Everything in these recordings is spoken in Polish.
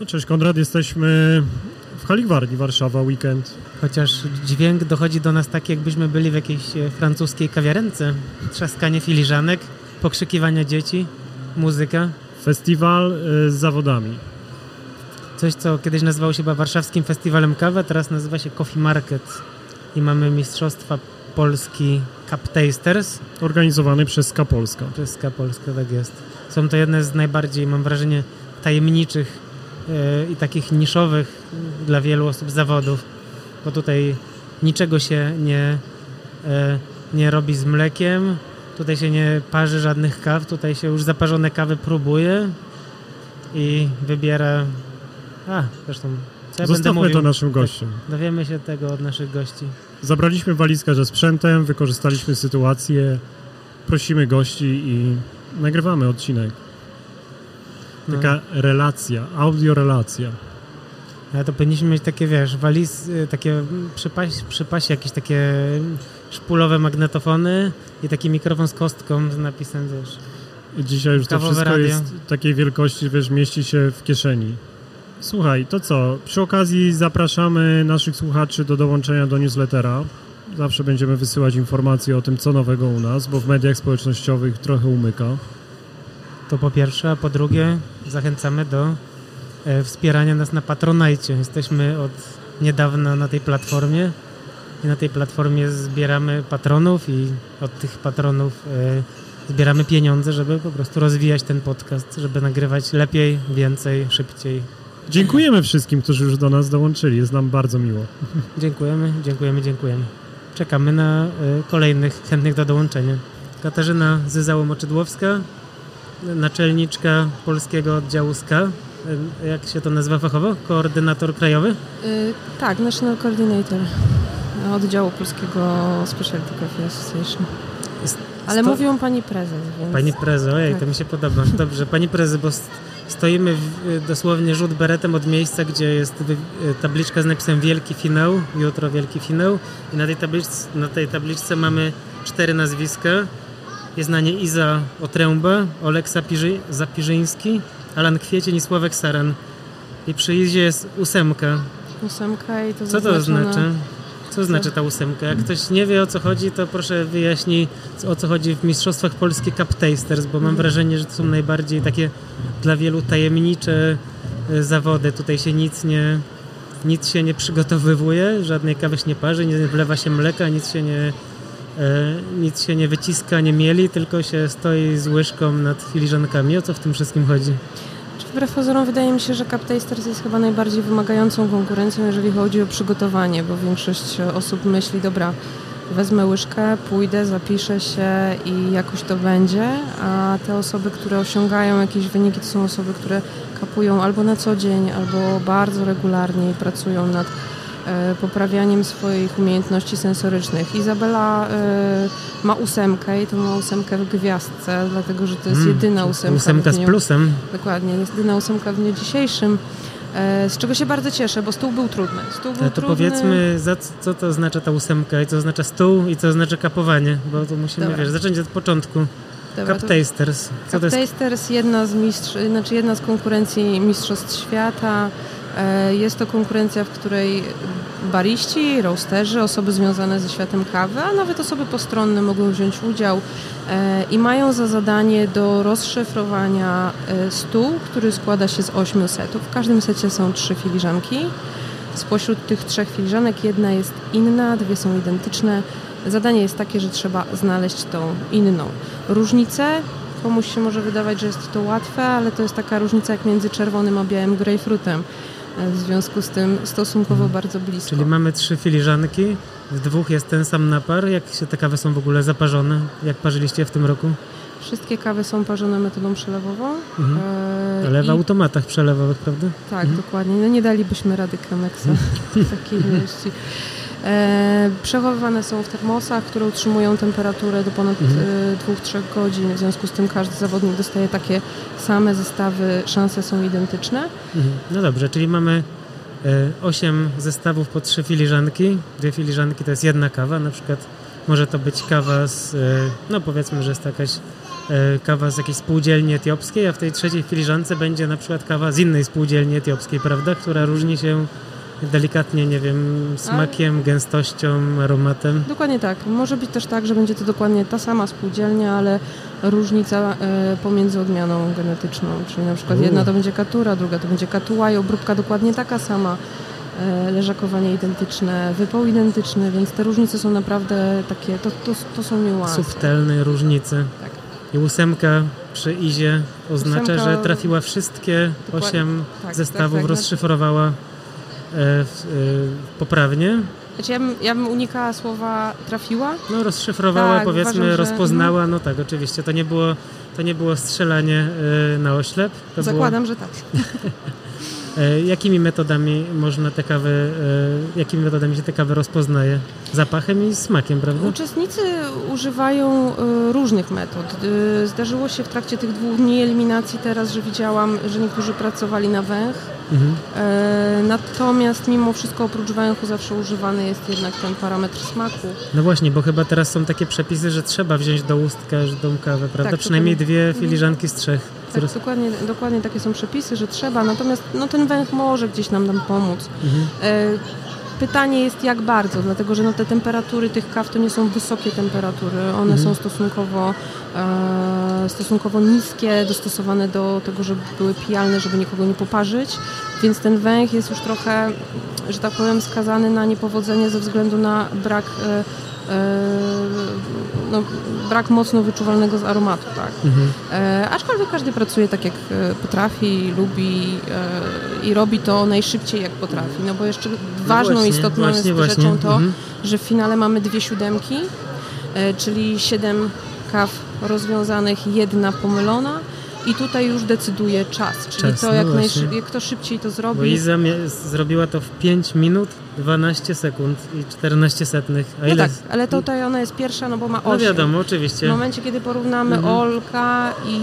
No cześć Konrad, jesteśmy w hali Gwardii Warszawa, weekend. Chociaż dźwięk dochodzi do nas tak, jakbyśmy byli w jakiejś e, francuskiej kawiarence. Trzaskanie filiżanek, pokrzykiwania dzieci, muzyka. Festiwal y, z zawodami. Coś, co kiedyś nazywało się chyba Warszawskim Festiwalem Kawy, teraz nazywa się Coffee Market. I mamy Mistrzostwa Polski Cup Tasters. Organizowany przez Ska Polska. Przez Ska Polska, tak jest. Są to jedne z najbardziej, mam wrażenie, tajemniczych e, i takich niszowych dla wielu osób zawodów, bo tutaj niczego się nie, e, nie robi z mlekiem, tutaj się nie parzy żadnych kaw, tutaj się już zaparzone kawy próbuje i wybiera... A, zresztą, co ja Zostawmy mówił? to naszym gościom. Dowiemy się tego od naszych gości. Zabraliśmy walizkę ze sprzętem, wykorzystaliśmy sytuację, prosimy gości i nagrywamy odcinek. Taka relacja, audiorelacja. Ale to powinniśmy mieć takie, wiesz, waliz, y, takie przypaś, przypasie, jakieś takie szpulowe magnetofony i taki mikrofon z kostką z napisem, wiesz. Dzisiaj już to wszystko radio. jest takiej wielkości, wiesz, mieści się w kieszeni. Słuchaj, to co? Przy okazji zapraszamy naszych słuchaczy do dołączenia do newslettera. Zawsze będziemy wysyłać informacje o tym, co nowego u nas, bo w mediach społecznościowych trochę umyka. To po pierwsze, a po drugie zachęcamy do e, wspierania nas na Patronite. Jesteśmy od niedawna na tej platformie i na tej platformie zbieramy patronów i od tych patronów e, zbieramy pieniądze, żeby po prostu rozwijać ten podcast, żeby nagrywać lepiej, więcej, szybciej. Dziękujemy wszystkim, którzy już do nas dołączyli. Jest nam bardzo miło. Dziękujemy, dziękujemy, dziękujemy. Czekamy na y, kolejnych chętnych do dołączenia. Katarzyna Zyzało-Moczydłowska, naczelniczka polskiego oddziału SKA. Y, jak się to nazywa fachowo? Koordynator krajowy? Y, tak, National Coordinator oddziału polskiego Specialty Coffee Association. Ale sto- mówią pani prezes, więc... Pani Prezo, ojej, Tak. to mi się podoba. Dobrze, Pani Prezy, bo st- stoimy w, y, dosłownie rzut beretem od miejsca, gdzie jest tabliczka z napisem Wielki Finał, jutro Wielki Finał i na tej, tabliczce, na tej tabliczce mamy cztery nazwiska. Jest na nie Iza Otręba, Olek Sapirzy, Zapirzyński, Alan Kwiecień i Sławek Saran. I przy Izie jest ósemka. Ósemka i to Co to znaczy? Co znaczy ta ósemka? Jak ktoś nie wie o co chodzi, to proszę wyjaśnij o co chodzi w Mistrzostwach Polskie Cup Tasters, bo mam wrażenie, że to są najbardziej takie dla wielu tajemnicze e, zawody. Tutaj się nic nie, nic się nie przygotowywuje, żadnej kawy się nie parzy, nie wlewa się mleka, nic się nie, nic się nie wyciska, nie mieli, tylko się stoi z łyżką nad filiżankami. O co w tym wszystkim chodzi? Wbrew pozorom wydaje mi się, że Cup Tasters jest chyba najbardziej wymagającą konkurencją, jeżeli chodzi o przygotowanie, bo większość osób myśli, dobra, wezmę łyżkę, pójdę, zapiszę się i jakoś to będzie, a te osoby, które osiągają jakieś wyniki, to są osoby, które kapują albo na co dzień, albo bardzo regularnie i pracują nad e, poprawianiem swoich umiejętności sensorycznych. Izabela e, ma ósemkę i to ma ósemkę w gwiazdce, dlatego że to jest Mm, jedyna ósemka. Ósemka z plusem. Dokładnie, jest jedyna ósemka w dniu dzisiejszym, e, z czego się bardzo cieszę, bo stół był trudny. Stół był Ale to trudny. powiedzmy, co to oznacza ta ósemka i co oznacza stół i co oznacza kapowanie, bo to musimy, Dobra. wiesz, zacząć od początku. Dobra, Cup Tasters. Co Cup? Tasters, jedna z, mistrz, znaczy jedna z konkurencji Mistrzostw Świata. E, Jest to konkurencja, w której bariści, roasterzy, osoby związane ze światem kawy, a nawet osoby postronne mogą wziąć udział e, i mają za zadanie do rozszyfrowania e, stół, który składa się z ośmiu setów. W każdym secie są trzy filiżanki. Spośród tych trzech filiżanek jedna jest inna, dwie są identyczne. Zadanie jest takie, że trzeba znaleźć tą inną. Różnicę komuś się może wydawać, że jest to łatwe, ale to jest taka różnica jak między czerwonym a białym grejpfrutem. W związku z tym stosunkowo bardzo blisko. Czyli mamy trzy filiżanki, w dwóch jest ten sam napar. Jak się te kawy są w ogóle zaparzone? Jak parzyliście w tym roku? Wszystkie kawy są parzone metodą przelewową. Mhm. E, Ale w i- automatach przelewowych, prawda? Tak, Mhm. dokładnie. No nie dalibyśmy rady Chemexa w takiej ilości. E, przechowywane są w termosach, które utrzymują temperaturę do ponad Mhm. e, 2-3 godzin. W związku z tym każdy zawodnik dostaje takie same zestawy, szanse są identyczne. Mhm. No dobrze, czyli mamy e, osiem zestawów po trzy filiżanki. Dwie filiżanki to jest jedna kawa, na przykład może to być kawa z, e, no powiedzmy, że jest to jakaś e, kawa z jakiejś spółdzielni etiopskiej, a w tej trzeciej filiżance będzie na przykład kawa z innej spółdzielni etiopskiej, prawda? Która różni się delikatnie, nie wiem, smakiem, gęstością, aromatem. Dokładnie tak. Może być też tak, że będzie to dokładnie ta sama spółdzielnia, ale różnica e, pomiędzy odmianą genetyczną. Czyli na przykład U. jedna to będzie katura, druga to będzie katuła i obróbka dokładnie taka sama. E, leżakowanie identyczne, wypał identyczny, więc te różnice są naprawdę takie, to, to, to są niuanse. Subtelne różnice. Tak. I ósemka przy Izie oznacza, Ósemka- że trafiła wszystkie Dokładnie. osiem Tak, zestawów, tak, tak. rozszyfrowała poprawnie. Znaczy ja, bym, ja bym unikała słowa trafiła, No rozszyfrowała, Tak, powiedzmy, uważam, że- rozpoznała, no tak, oczywiście, to nie było, to nie było strzelanie e, na oślep. To zakładam, że tak. E, jakimi metodami można te kawy, e, jakimi metodami się te kawy rozpoznaje? Zapachem i smakiem, prawda? Uczestnicy używają y, różnych metod. Zdarzyło się w trakcie tych dwóch dni eliminacji teraz, że widziałam, że niektórzy pracowali na węch. Mhm. E, Natomiast mimo wszystko oprócz węchu zawsze używany jest jednak ten parametr smaku. No właśnie, bo chyba teraz są takie przepisy, że trzeba wziąć do ust każdą kawę, prawda? Tak, Przynajmniej dokładnie. dwie filiżanki z trzech. Tak, dokładnie, dokładnie takie są przepisy, że trzeba, natomiast no, ten węch może gdzieś nam tam pomóc. Mhm. E, Pytanie jest jak bardzo, dlatego że no, te temperatury tych kaw to nie są wysokie temperatury, one Mhm. są stosunkowo, e, stosunkowo niskie, dostosowane do tego, żeby były pijalne, żeby nikogo nie poparzyć, więc ten węch jest już trochę, że tak powiem, skazany na niepowodzenie ze względu na brak, e, e, no, brak mocno wyczuwalnego z aromatu. Tak. Mhm. E, aczkolwiek każdy pracuje tak jak potrafi, lubi i robi to najszybciej jak potrafi. No bo jeszcze ważną, właśnie, istotną właśnie, jest właśnie. rzeczą to, Mhm. że w finale mamy dwie siódemki, czyli siedem kaw rozwiązanych, jedna pomylona. I tutaj już decyduje czas, czyli Czas, to no jak, właśnie. najszy- jak kto szybciej to Bo zrobi. Iza mie- zrobiła to w 5 minut, 12 sekund i 14 setnych. A No ile? tak, ale tutaj ona jest pierwsza, no bo ma No 8. wiadomo, W oczywiście. momencie, kiedy porównamy Mhm. Olka i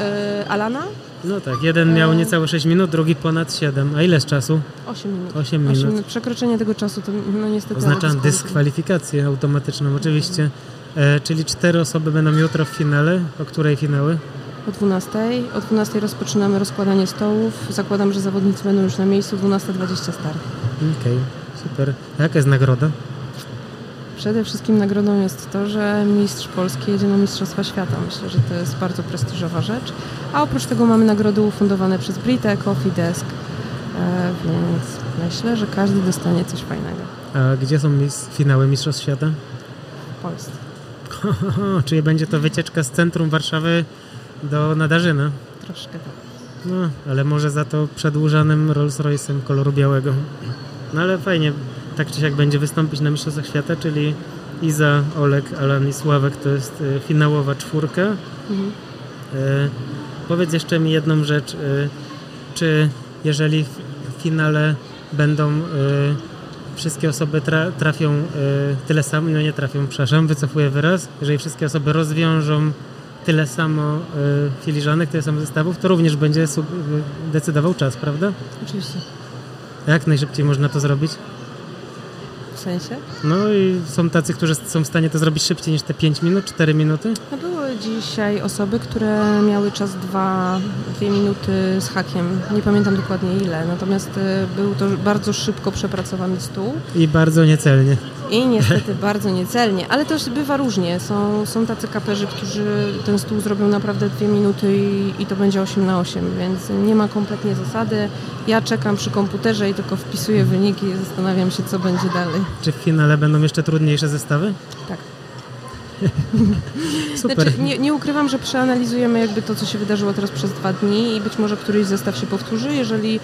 e, Alana, No tak, jeden miał E. niecałe 6 minut, drugi ponad 7. A ile z czasu? 8 minut. 8 8 minut. minut. Przekroczenie tego czasu to no niestety... Oznacza dyskwalifikację automatyczną, oczywiście. E, czyli cztery osoby będą jutro w finale. O której finały? O 12. O 12 rozpoczynamy rozkładanie stołów. Zakładam, że zawodnicy będą już na miejscu. 12.20 start. Okej, super. A jaka jest nagroda? Przede wszystkim nagrodą jest to, że mistrz Polski jedzie na Mistrzostwa Świata. Myślę, że to jest bardzo prestiżowa rzecz. A oprócz tego mamy nagrody ufundowane przez Britę, Coffee Desk. E, więc myślę, że każdy dostanie coś fajnego A gdzie są mis- finały Mistrzostw Świata? w Polsce. Czyli będzie to wycieczka z centrum Warszawy do Nadarzyna. Troszkę tak. No, ale może za to przedłużanym Rolls Royce'em koloru białego. No ale fajnie, tak czy siak będzie wystąpić na Mistrzostwach Świata, czyli Iza, Olek, Alan i Sławek to jest e, finałowa czwórka. Mhm. E, powiedz jeszcze mi jedną rzecz. E, czy jeżeli w finale będą wszystkie osoby tra trafią tyle samo, no nie trafią, przepraszam, wycofuję wyraz, jeżeli wszystkie osoby rozwiążą tyle samo e, filiżanek, tyle samo zestawów, to również będzie sub- decydował czas, prawda? Oczywiście. Jak najszybciej można to zrobić? W sensie? No i są tacy, którzy są w stanie to zrobić szybciej niż te 5 minut, 4 minuty. No były dzisiaj osoby, które miały czas 2 minuty z hakiem. Nie pamiętam dokładnie ile, natomiast e, był to bardzo szybko przepracowany stół I bardzo niecelnie. I niestety bardzo niecelnie, ale też bywa różnie. Są, są tacy kaperzy, którzy ten stół zrobią naprawdę 2 minuty i, i to będzie 8 na 8, więc nie ma kompletnie zasady. Ja czekam przy komputerze i tylko wpisuję wyniki i zastanawiam się, co będzie dalej. Czy w finale będą jeszcze trudniejsze zestawy? Tak. Super. Znaczy, nie, nie ukrywam, że przeanalizujemy jakby to, co się wydarzyło teraz przez dwa dni i być może któryś zestaw się powtórzy, jeżeli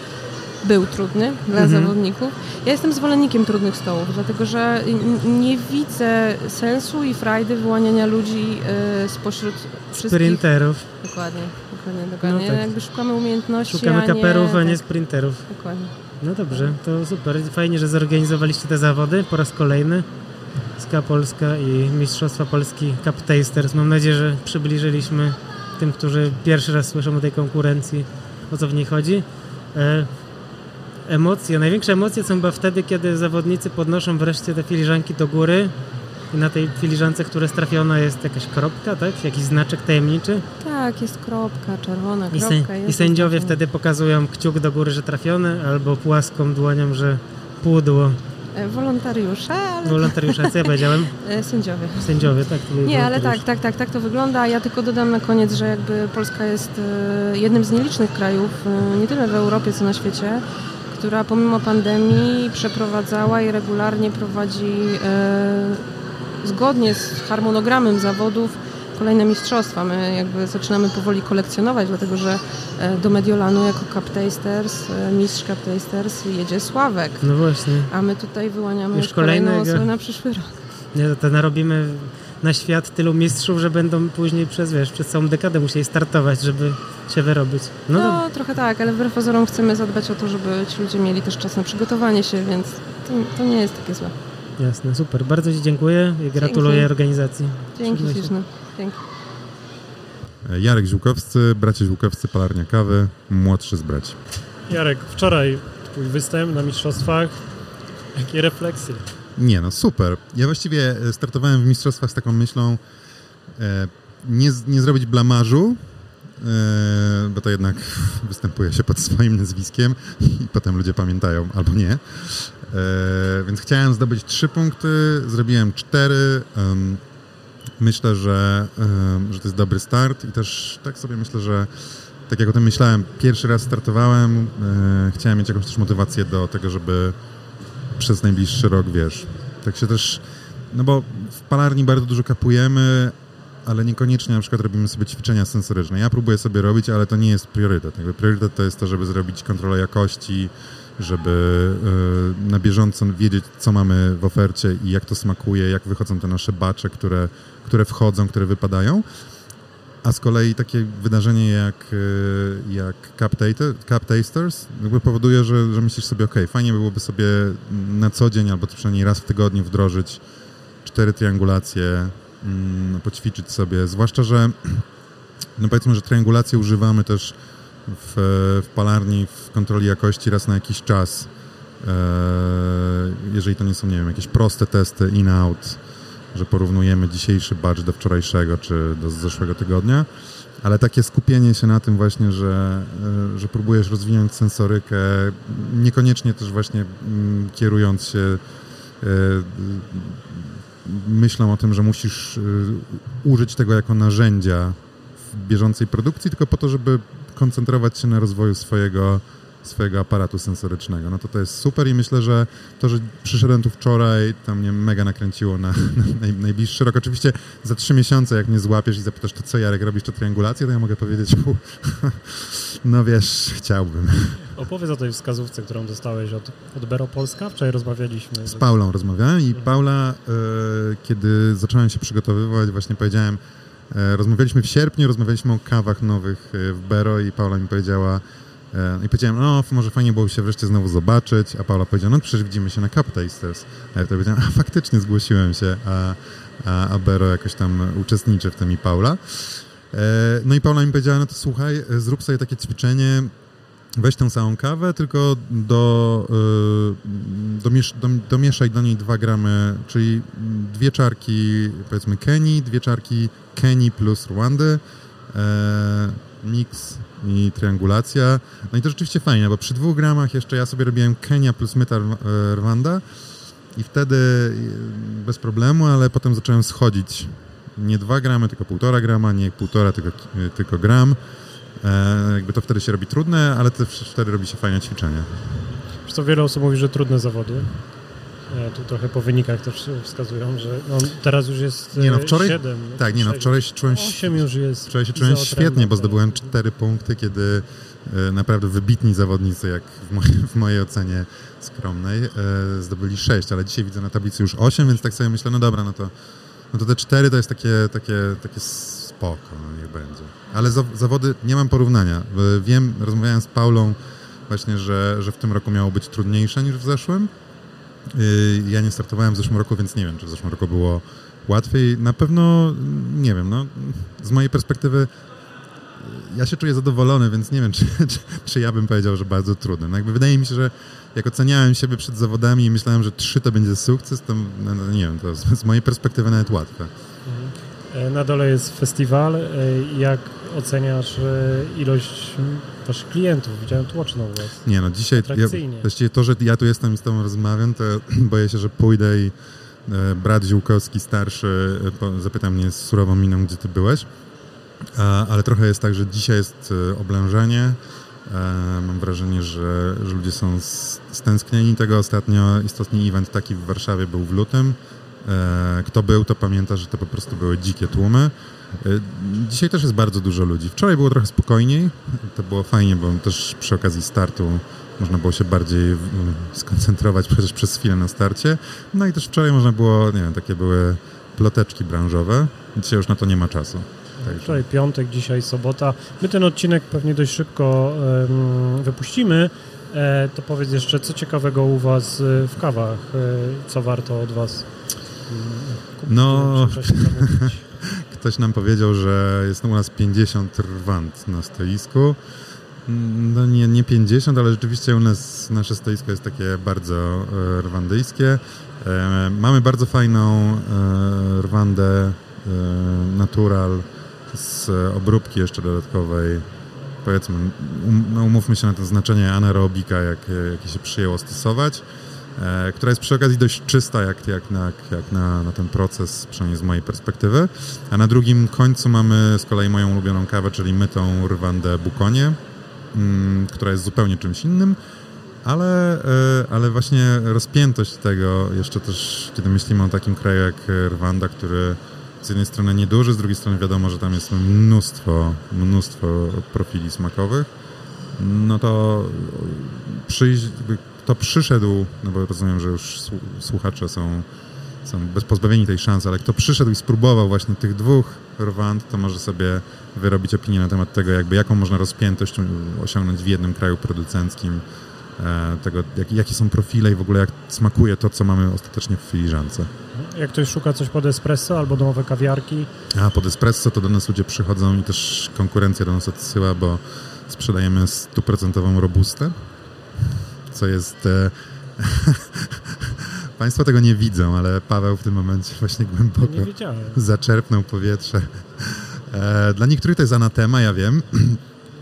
był trudny dla Mhm. zawodników. Ja jestem zwolennikiem trudnych stołów, dlatego że nie widzę sensu i frajdy wyłaniania ludzi y, spośród wszystkich... Sprinterów. Dokładnie, dokładnie, dokładnie. No tak. Jakby szukamy umiejętności, Szukamy a kaperów, a nie tak, sprinterów. Dokładnie. No dobrze, to super. Fajnie, że zorganizowaliście te zawody po raz kolejny. SKA Polska i Mistrzostwa Polski Cup Tasters. Mam nadzieję, że przybliżyliśmy tym, którzy pierwszy raz słyszą o tej konkurencji, o co w niej chodzi. Emocje, największe emocje są chyba wtedy, kiedy zawodnicy podnoszą wreszcie te filiżanki do góry I na tej filiżance, która jest trafiona jest jakaś kropka, tak? Jakiś znaczek tajemniczy? Tak, jest kropka, czerwona I, kropka. sę- jest I sędziowie wtedy pokazują kciuk do góry, że trafione, albo płaską dłonią, że pudło. E, Wolontariusze, ale Wolontariusze, co ja powiedziałem? e, sędziowie. Sędziowie, tak? Nie, ale tak, tak, tak, tak to wygląda. Ja tylko dodam na koniec, że jakby Polska jest e, jednym z nielicznych krajów, nie tyle w Europie, co na świecie, która pomimo pandemii przeprowadzała i regularnie prowadzi e, zgodnie z harmonogramem zawodów kolejne mistrzostwa. My jakby zaczynamy powoli kolekcjonować, dlatego że e, do Mediolanu jako Cup Tasters, e, mistrz Cup Tasters jedzie Sławek. No właśnie. A my tutaj wyłaniamy Już już kolejną osobę na przyszły rok. Nie, to narobimy na świat tylu mistrzów, że będą później przez, wiesz, przez całą dekadę musieli startować, żeby się wyrobić. No, No, trochę tak, ale wbrew pozorom chcemy zadbać o to, żeby ci ludzie mieli też czas na przygotowanie się, więc to, to nie jest takie złe. Jasne, super. Bardzo Ci dziękuję i gratuluję Dzięki. organizacji. Dzięki śliczne. Dzięki. Jarek Ziłkowscy, bracia Ziłkowscy, palarnia kawy, młodszy z braci. Jarek, wczoraj twój występ na mistrzostwach. Jakie refleksje? Nie no, super. Ja właściwie e, startowałem w mistrzostwach z taką myślą, e, nie, nie zrobić blamażu, e, bo to jednak występuje się pod swoim nazwiskiem i potem ludzie pamiętają, albo nie. E, więc chciałem zdobyć trzy punkty, zrobiłem cztery. myślę, że, że to jest dobry start i też tak sobie myślę, że tak jak o tym myślałem, pierwszy raz startowałem, e, chciałem mieć jakąś też motywację do tego, żeby przez najbliższy rok, wiesz. Tak się też, no bo w palarni bardzo dużo kapujemy, ale niekoniecznie na przykład robimy sobie ćwiczenia sensoryczne. Ja próbuję sobie robić, ale to nie jest priorytet. Jakby priorytet to jest to, żeby zrobić kontrolę jakości, żeby e, na bieżąco wiedzieć, co mamy w ofercie i jak to smakuje, jak wychodzą te nasze bacze, które, które wchodzą, które wypadają. A z kolei takie wydarzenie jak, e, jak Cup, Tater, Cup Tasters jakby powoduje, że, że myślisz sobie, ok, fajnie byłoby sobie na co dzień albo przynajmniej raz w tygodniu wdrożyć cztery triangulacje, mm, poćwiczyć sobie. Zwłaszcza, że no powiedzmy, że triangulacje używamy też w, w palarni, w kontroli jakości raz na jakiś czas. E, jeżeli to nie są, nie wiem, jakieś proste testy in-out, że porównujemy dzisiejszy batch do wczorajszego czy do zeszłego tygodnia, ale takie skupienie się na tym właśnie, że, e, że próbujesz rozwinąć sensorykę, niekoniecznie też właśnie mm, kierując się e, myślą o tym, że musisz y, użyć tego jako narzędzia w bieżącej produkcji, tylko po to, żeby koncentrować się na rozwoju swojego, swojego aparatu sensorycznego. No to to jest super i myślę, że to, że przyszedłem tu wczoraj, to mnie mega nakręciło na, na naj, najbliższy rok. Oczywiście za trzy miesiące, jak mnie złapiesz i zapytasz, to co Jarek, robisz to triangulację, to ja mogę powiedzieć, no wiesz, chciałbym. Opowiedz o tej wskazówce, którą dostałeś od, od Bero Polska. Wczoraj rozmawialiśmy. Z Paulą rozmawiałem i Paula, e, kiedy zacząłem się przygotowywać, właśnie powiedziałem, e, rozmawialiśmy w sierpniu, rozmawialiśmy o kawach nowych e, w Bero i Paula mi powiedziała, i powiedziałem, no może fajnie było się wreszcie znowu zobaczyć, a Paula powiedziała, no przecież widzimy się na Cup Tasters. A ja powiedziałem, a faktycznie zgłosiłem się, a, a, a Bero jakoś tam uczestniczy w tym i Paula. E, No i Paula mi powiedziała, no to słuchaj, e, zrób sobie takie ćwiczenie, weź tę całą kawę, tylko do, y, domiesz, dom, domieszaj do niej 2 gramy, czyli dwie czarki powiedzmy Kenii, dwie czarki Kenii plus Rwandy, e, mix i triangulacja. No i to rzeczywiście fajne, bo przy dwóch gramach jeszcze ja sobie robiłem Kenia plus myta e, Rwanda i wtedy y, bez problemu, ale potem zacząłem schodzić nie 2 gramy, tylko 1,5 grama, nie 1,5, tylko, tylko gram. E, jakby to wtedy się robi trudne, ale też wtedy robi się fajne ćwiczenie. Wiesz co, wiele osób mówi, że trudne zawody. E, Tu trochę po wynikach też wskazują, że no, teraz już jest Nie no, wczoraj- 7. Tak, nie no, wczoraj się czułem, 8 już jest. wczoraj się czułem świetnie, bo tak. zdobyłem 4 punkty, kiedy e, naprawdę wybitni zawodnicy, jak w mojej, w mojej ocenie skromnej, e, zdobyli 6, ale dzisiaj widzę na tablicy już 8, więc tak sobie myślę, no dobra, no to, no to te 4 to jest takie, takie, takie spoko, no niech będzie. Ale za, zawody nie mam porównania. E, Wiem, rozmawiałem z Paulą właśnie, że, że w tym roku miało być trudniejsze niż w zeszłym. Y, Ja nie startowałem w zeszłym roku, więc nie wiem, czy w zeszłym roku było łatwiej. Na pewno, nie wiem, no, z mojej perspektywy ja się czuję zadowolony, więc nie wiem, czy, czy, czy ja bym powiedział, że bardzo trudny. No jakby wydaje mi się, że jak oceniałem siebie przed zawodami i myślałem, że trzy to będzie sukces, to no, no, nie wiem, to z, z mojej perspektywy nawet łatwe. E, Na dole jest festiwal. E, Jak oceniasz e, ilość waszych klientów? Widziałem tłoczną u was. Nie no, dzisiaj ja, właściwie to, że ja tu jestem i z tobą rozmawiam, to boję się, że pójdę i e, brat Ziółkowski starszy e, po, zapyta mnie z surową miną, gdzie ty byłeś. A, ale trochę jest tak, że dzisiaj jest e, oblężenie. E, mam wrażenie, że, że ludzie są stęsknieni tego. Ostatnio istotny event taki w Warszawie był w lutym. E, Kto był, to pamięta, że to po prostu były dzikie tłumy. E, Dzisiaj też jest bardzo dużo ludzi. Wczoraj było trochę spokojniej. To było fajnie, bo też przy okazji startu można było się bardziej mm, skoncentrować przecież przez chwilę na starcie. No i też wczoraj można było, nie wiem, takie były ploteczki branżowe. Dzisiaj już na to nie ma czasu. Także. Wczoraj piątek, dzisiaj sobota. My ten odcinek pewnie dość szybko em, wypuścimy. E, to powiedz jeszcze, co ciekawego u was e, w kawach? E, co warto od was mm, kupić? No. Ktoś nam powiedział, że jest u nas 50 rwand na stoisku. No nie, nie 50, ale rzeczywiście u nas nasze stoisko jest takie bardzo e, rwandyjskie. E, mamy bardzo fajną e, rwandę natural z obróbki jeszcze dodatkowej. Powiedzmy, um, no umówmy się na to znaczenie anaerobika, jak, jakie się przyjęło stosować która jest przy okazji dość czysta jak, jak, na, jak na, na ten proces, przynajmniej z mojej perspektywy. A na drugim końcu mamy z kolei moją ulubioną kawę, czyli mytą Rwandę Bukonie, mm, która jest zupełnie czymś innym. Ale, e, ale właśnie rozpiętość tego, jeszcze też kiedy myślimy o takim kraju jak Rwanda, który z jednej strony nieduży, z drugiej strony wiadomo, że tam jest mnóstwo, mnóstwo profili smakowych, no to przyjść, kto przyszedł, no bo rozumiem, że już słu- słuchacze są, są pozbawieni tej szansy, ale kto przyszedł i spróbował właśnie tych dwóch Rwand, to może sobie wyrobić opinię na temat tego, jakby jaką można rozpiętość osiągnąć w jednym kraju producenckim, e, tego, jak, jakie są profile i w ogóle jak smakuje to, co mamy ostatecznie w filiżance. Jak ktoś szuka coś pod espresso albo domowe kawiarki, A pod espresso to do nas ludzie przychodzą i też konkurencja do nas odsyła, bo sprzedajemy stuprocentową robustę, co jest... E, Państwo tego nie widzą, ale Paweł w tym momencie właśnie głęboko zaczerpnął powietrze. E, dla niektórych to jest anatema, ja wiem.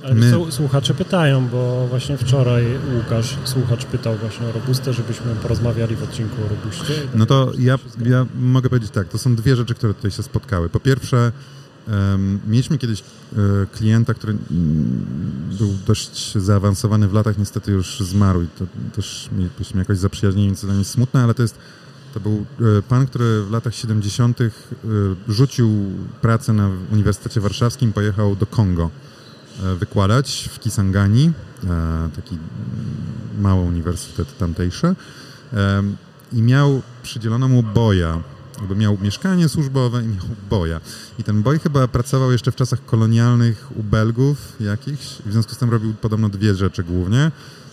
Ale My- słuchacze pytają, bo właśnie wczoraj Łukasz, słuchacz, pytał właśnie o robustę, żebyśmy porozmawiali w odcinku o robuście. No to ja, ja mogę powiedzieć tak, to są dwie rzeczy, które tutaj się spotkały. Po pierwsze, mieliśmy kiedyś e, klienta, który mm, był dość zaawansowany w latach, niestety już zmarł i to też mieliśmy jakoś zaprzyjaźnieni, więc dla mnie smutne, ale to jest to był e, pan, który w latach 70. e, rzucił pracę na Uniwersytecie Warszawskim, pojechał do Kongo wykładać w Kisangani, taki mały uniwersytet tamtejszy. I miał przydzielono mu boja. Jakby miał mieszkanie służbowe i miał boja. I ten boj chyba pracował jeszcze w czasach kolonialnych u Belgów jakichś. W związku z tym robił podobno dwie rzeczy głównie.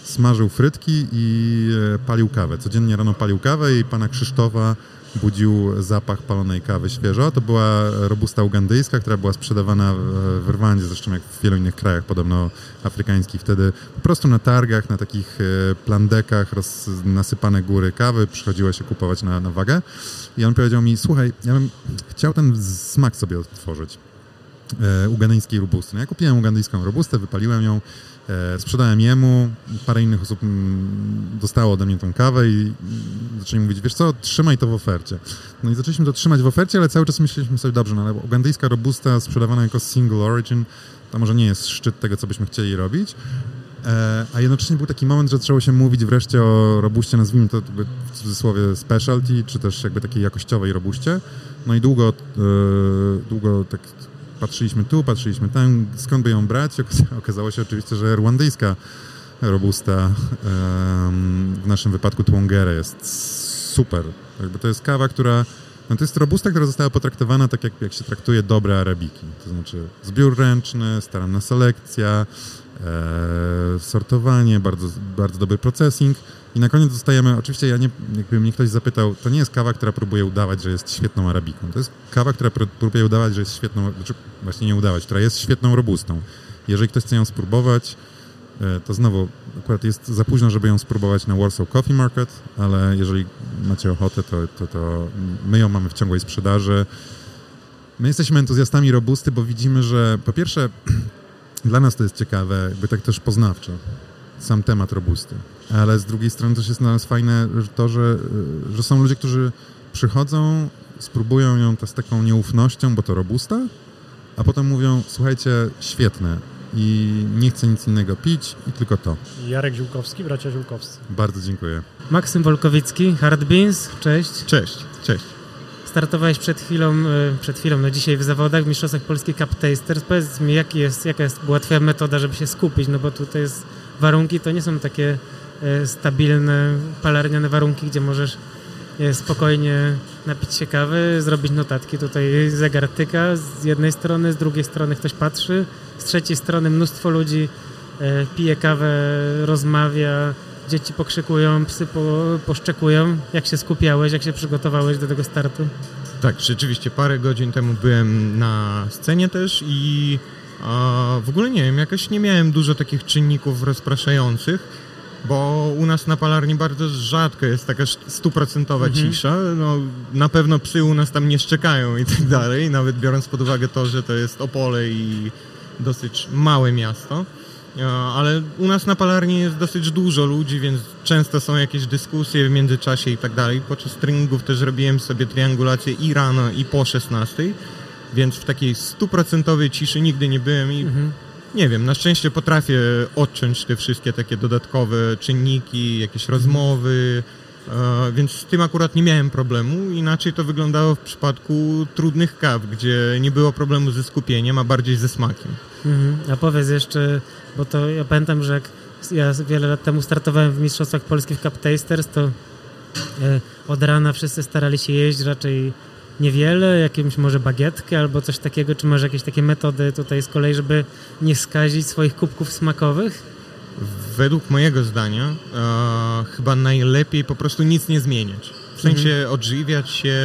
Smażył frytki i e, palił kawę. Codziennie rano palił kawę i pana Krzysztofa budził zapach palonej kawy świeżo. To była robusta ugandyjska, która była sprzedawana w- Rwandzie, zresztą jak w wielu innych krajach, podobno afrykańskich. Wtedy po prostu na targach, na takich e, plandekach roz, nasypane góry kawy przychodziło się kupować na, na wagę. I on powiedział mi, słuchaj, ja bym chciał ten smak sobie odtworzyć e, ugandyjskiej robusty. No ja kupiłem ugandyjską robustę, wypaliłem ją, sprzedałem jemu, parę innych osób mm, dostało ode mnie tą kawę i zaczęli mówić, wiesz co, trzymaj to w ofercie. No i zaczęliśmy to trzymać w ofercie, ale cały czas myśleliśmy sobie, dobrze, no ale ugandyjska robusta sprzedawana jako single origin, to może nie jest szczyt tego, co byśmy chcieli robić. E, A jednocześnie był taki moment, że zaczęło się mówić wreszcie o robuście, nazwijmy to w cudzysłowie specialty, czy też jakby takiej jakościowej robuście. No i długo, e, długo tak patrzyliśmy tu, patrzyliśmy tam, skąd by ją brać. Okaza- Okazało się oczywiście, że rwandyjska robusta, w naszym wypadku Twongere, jest super. Jakby to jest kawa, która no to jest robusta, która została potraktowana tak, jak, jak się traktuje dobre arabiki. To znaczy zbiór ręczny, staranna selekcja, e, sortowanie, bardzo, bardzo dobry processing. I na koniec dostajemy, oczywiście ja nie, jakby mnie ktoś zapytał, to nie jest kawa, która próbuje udawać, że jest świetną arabiką. To jest kawa, która pró- próbuje udawać, że jest świetną, znaczy właśnie nie udawać, która jest świetną robustą. Jeżeli ktoś chce ją spróbować, e, to znowu akurat jest za późno, żeby ją spróbować na Warsaw Coffee Market, ale jeżeli macie ochotę, to, to, to my ją mamy w ciągłej sprzedaży. My jesteśmy entuzjastami robusty, bo widzimy, że po pierwsze dla nas to jest ciekawe, jakby tak też poznawczo, sam temat robusty, ale z drugiej strony też jest dla nas fajne że to, że, że są ludzie, którzy przychodzą, spróbują ją to z taką nieufnością, bo to robusta, a potem mówią, słuchajcie, świetne i nie chcę nic innego pić i tylko to. Jarek Ziółkowski, bracia Ziółkowscy. Bardzo dziękuję. Maksym Wolkowicki, Hard Beans, cześć. Cześć, cześć. Startowałeś przed chwilą, e, przed chwilą, no dzisiaj w zawodach w Mistrzostwach Polski Cup Tasters. Powiedz mi, jaki jest, jaka jest, była twoja metoda, żeby się skupić, no bo tutaj jest, warunki to nie są takie stabilne, palarniane warunki, gdzie możesz e, spokojnie napić się kawy, zrobić notatki. Tutaj zegar tyka z jednej strony, z drugiej strony ktoś patrzy, z trzeciej strony mnóstwo ludzi e, pije kawę, rozmawia, dzieci pokrzykują, psy po, poszczekują. Jak się skupiałeś, jak się przygotowałeś do tego startu? Tak, rzeczywiście parę godzin temu byłem na scenie też i a, w ogóle nie wiem, jakoś nie miałem dużo takich czynników rozpraszających, bo u nas na palarni bardzo rzadko jest taka stuprocentowa Mhm. cisza. No, na pewno psy u nas tam nie szczekają i tak dalej, nawet biorąc pod uwagę to, że to jest Opole i dosyć małe miasto. E, Ale u nas na palarni jest dosyć dużo ludzi, więc często są jakieś dyskusje w międzyczasie i tak dalej. Podczas treningów też robiłem sobie triangulację i rano, i po 16, więc w takiej stuprocentowej ciszy nigdy nie byłem i Mhm. Nie wiem, na szczęście potrafię odciąć te wszystkie takie dodatkowe czynniki, jakieś rozmowy, e, więc z tym akurat nie miałem problemu. Inaczej to wyglądało w przypadku trudnych kaw, gdzie nie było problemu ze skupieniem, a bardziej ze smakiem. Mhm. A powiedz jeszcze, bo to ja pamiętam, że jak ja wiele lat temu startowałem w Mistrzostwach Polskich Cup Tasters, to e, od rana wszyscy starali się jeść raczej niewiele, jakimś może bagietkę albo coś takiego, czy masz jakieś takie metody tutaj z kolei, żeby nie skazić swoich kubków smakowych? Według mojego zdania e, chyba najlepiej po prostu nic nie zmieniać. W sensie odżywiać się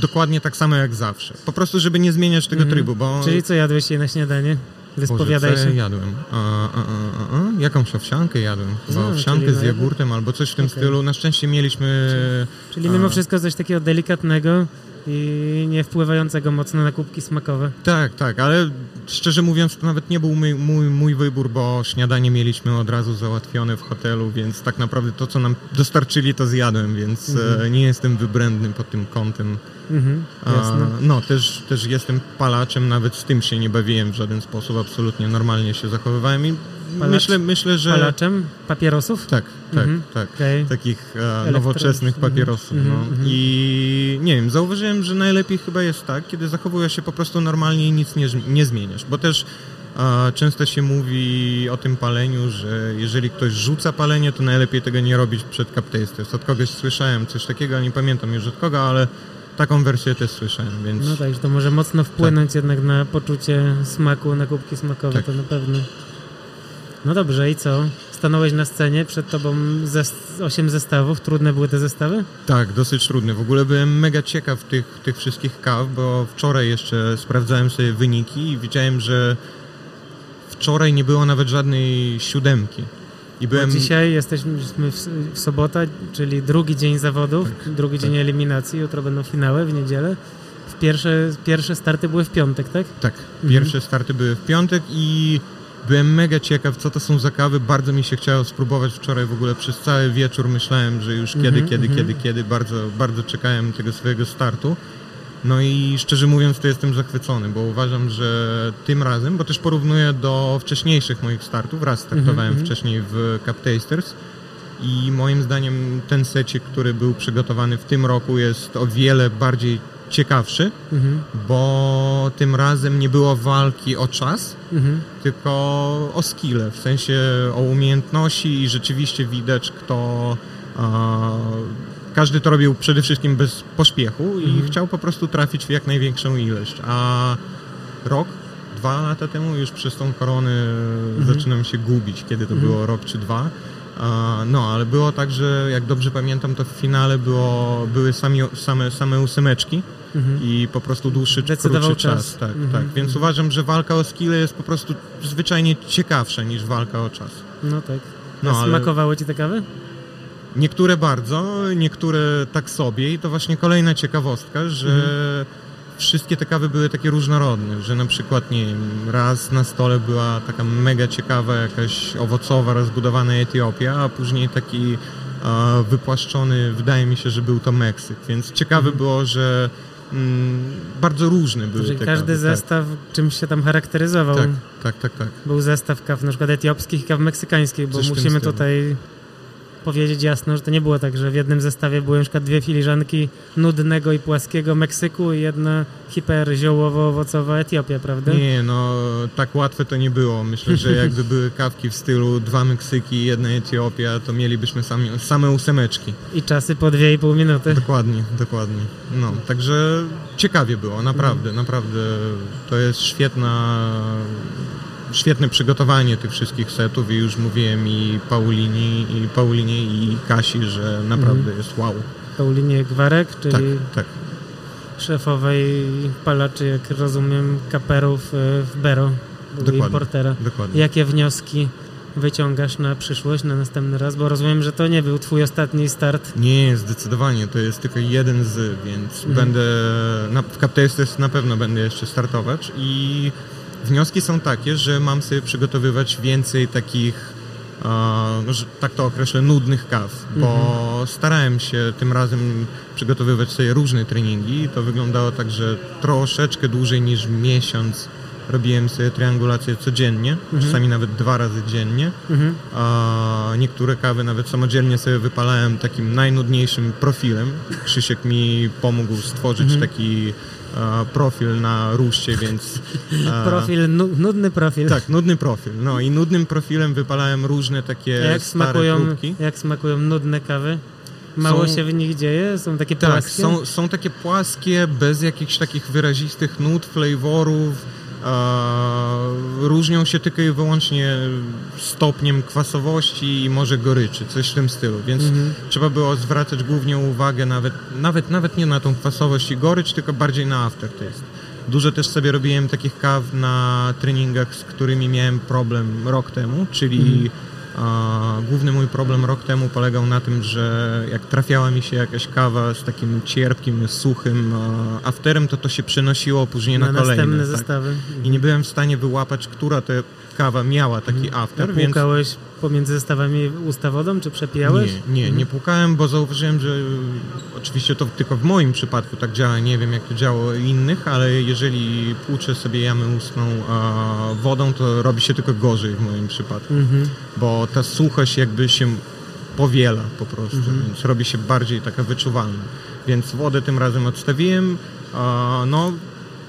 dokładnie tak samo jak zawsze. Po prostu, żeby nie zmieniać tego Mhm. trybu, bo... Czyli co jadłeś dzisiaj na śniadanie? Wyspowiadaj Boże, się. ja jadłem? A, a, a, a, a? Jakąś owsiankę jadłem. Chyba No, owsiankę czyli z na- jogurtem albo coś w tym Okej. stylu. Na szczęście mieliśmy... Czyli mimo wszystko coś takiego delikatnego i nie wpływającego mocno na kubki smakowe. Tak, tak, ale szczerze mówiąc to nawet nie był mój, mój, mój wybór, bo śniadanie mieliśmy od razu załatwione w hotelu, więc tak naprawdę to, co nam dostarczyli, to zjadłem, więc Mhm. e, nie jestem wybrędny pod tym kątem. Mhm, A, jasne. no, też, też jestem palaczem, nawet z tym się nie bawiłem w żaden sposób, absolutnie normalnie się zachowywałem i Palacz- myślę, myślę, że... Palaczem papierosów? Tak, tak, Mhm. tak. Okej. Takich e, nowoczesnych mhm, papierosów. mhm, no. mhm. I nie wiem, zauważyłem, że najlepiej chyba jest tak, kiedy zachowujesz się po prostu normalnie i nic nie, nie zmieniasz. Bo też e, często się mówi o tym paleniu, że jeżeli ktoś rzuca palenie, to najlepiej tego nie robić przed tasters. Od kogoś słyszałem coś takiego, nie pamiętam już od kogo, ale taką wersję też słyszałem, więc No tak, że to może mocno wpłynąć jednak na poczucie smaku, na kubki smakowe, Tak. to na pewno. No dobrze, i co? Stanąłeś na scenie, przed tobą zes- 8 zestawów, trudne były te zestawy? Tak, dosyć trudny. W ogóle byłem mega ciekaw tych, tych wszystkich kaw, bo wczoraj jeszcze sprawdzałem sobie wyniki i widziałem, że wczoraj nie było nawet żadnej siódemki. I byłem... Bo dzisiaj jesteśmy w, sobota, czyli drugi dzień zawodów, drugi dzień eliminacji, jutro będą finały w niedzielę. W pierwsze, pierwsze starty były w piątek, tak? Tak, pierwsze starty były w piątek i byłem mega ciekaw, co to są za kawy. Bardzo mi się chciało spróbować wczoraj w ogóle przez cały wieczór. Myślałem, że już kiedy, Mhm, kiedy, mhm. kiedy, kiedy. Bardzo, bardzo czekałem tego swojego startu. No i szczerze mówiąc, to jestem zachwycony, bo uważam, że tym razem, bo też porównuję do wcześniejszych moich startów, raz startowałem mhm. wcześniej w Cup Tasters i moim zdaniem ten secik, który był przygotowany w tym roku jest o wiele bardziej ciekawszy, Mhm. bo tym razem nie było walki o czas, Mhm. tylko o skille, w sensie o umiejętności i rzeczywiście widać, kto. A, każdy to robił przede wszystkim bez pośpiechu i Mhm. chciał po prostu trafić w jak największą ilość. A rok, dwa lata temu już przez tą koronę zaczynam się gubić, kiedy to Mhm. było rok czy dwa. No, ale było tak, że jak dobrze pamiętam, to w finale było, były sami, same, same ósemeczki Mhm. i po prostu dłuższy, krótszy czas. czas. Tak, Mhm. tak. Więc uważam, że walka o skille jest po prostu zwyczajnie ciekawsza niż walka o czas. No tak. No, ale- Smakowały ci te kawy? Niektóre bardzo, niektóre tak sobie i to właśnie kolejna ciekawostka, że Mhm. wszystkie te kawy były takie różnorodne, że na przykład, nie wiem, raz na stole była taka mega ciekawa jakaś owocowa, rozbudowana Etiopia, a później taki wypłaszczony, wydaje mi się, że był to Meksyk, więc ciekawe było, że mm, bardzo różne były Że te każdy kawy. zestaw czymś się tam charakteryzował. Tak, tak, tak, tak. Był zestaw kaw na przykład etiopskich i kaw meksykańskich, bo Coś musimy tutaj powiedzieć jasno, że to nie było tak, że w jednym zestawie były na przykład dwie filiżanki nudnego i płaskiego Meksyku i jedna hiper ziołowo-owocowa Etiopia, prawda? Nie, no tak łatwe to nie było. Myślę, że jakby były kawki w stylu dwa Meksyki, jedna Etiopia, to mielibyśmy sami, same ósemeczki. I czasy po dwie i pół minuty. Dokładnie, dokładnie. No, także ciekawie było, naprawdę, naprawdę. To jest świetna, świetne przygotowanie tych wszystkich setów i już mówiłem i Paulini, i Paulinie i Kasi, że naprawdę jest wow. Paulinie Gwarek, czyli Tak, tak. szefowej palaczy, jak rozumiem, kaperów e, w Bero, Dokładnie. importera. Dokładnie. Jakie wnioski wyciągasz na przyszłość, na następny raz? Bo rozumiem, że to nie był twój ostatni start. Nie, zdecydowanie, to jest tylko jeden z, więc Mhm. będę, na, w Captesters na pewno będę jeszcze startować i wnioski są takie, że mam sobie przygotowywać więcej takich, e, no, że tak to określę, nudnych kaw, bo starałem się tym razem przygotowywać sobie różne treningi i to wyglądało tak, że troszeczkę dłużej niż miesiąc robiłem sobie triangulację codziennie, czasami nawet dwa razy dziennie. Mhm. A niektóre kawy nawet samodzielnie sobie wypalałem takim najnudniejszym profilem. Krzysiek mi pomógł stworzyć Mhm. taki profil na ruszcie, więc... e, Profil, nu, nudny profil. Tak, nudny profil. No i nudnym profilem wypalałem różne A takie jak stare smakują, próbki. jak smakują nudne kawy? Mało Są- się w nich dzieje? Są takie Tak, płaskie? są, są takie płaskie, bez jakichś takich wyrazistych nut, flavorów. Różnią się tylko i wyłącznie stopniem kwasowości i może goryczy, coś w tym stylu. Więc Mhm. trzeba było zwracać głównie uwagę nawet, nawet, nawet nie na tą kwasowość i gorycz, tylko bardziej na aftertaste. Dużo też sobie robiłem takich kaw na treningach, z którymi miałem problem rok temu, czyli a, główny mój problem rok temu polegał na tym, że jak trafiała mi się jakaś kawa z takim cierpkim, suchym afterem, to to się przenosiło później na, na kolejne. następne tak. zestawy. I nie byłem w stanie wyłapać, która to kawa miała taki after, więc pomiędzy zestawami usta wodą, czy przepijałeś? nie, nie, nie płukałem, bo zauważyłem, że oczywiście to tylko w moim przypadku tak działa, nie wiem jak to działo u innych, ale jeżeli płuczę sobie jamę ustną wodą, to robi się tylko gorzej w moim przypadku, Mhm. bo ta suchość jakby się powiela po prostu, Mhm. więc robi się bardziej taka wyczuwalna. Więc wodę tym razem odstawiłem, no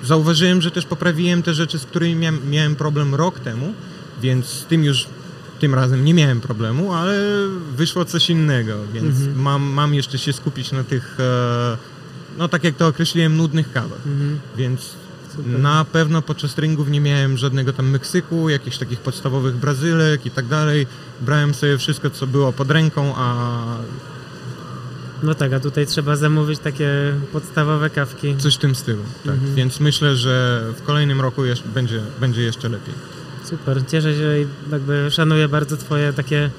zauważyłem, że też poprawiłem te rzeczy, z którymi miałem problem rok temu, więc z tym już tym razem nie miałem problemu, ale wyszło coś innego, więc Mhm. mam, mam jeszcze się skupić na tych, e, no tak jak to określiłem, nudnych kawach. Mhm. Więc Super. na pewno podczas treningów nie miałem żadnego tam Meksyku, jakichś takich podstawowych Brazylek i tak dalej. Brałem sobie wszystko, co było pod ręką, a No tak, a tutaj trzeba zamówić takie podstawowe kawki. coś w tym stylu. Tak. Mhm. Więc myślę, że w kolejnym roku jeszcze, będzie, będzie jeszcze lepiej. Super, cieszę się i jakby szanuję bardzo twoje takie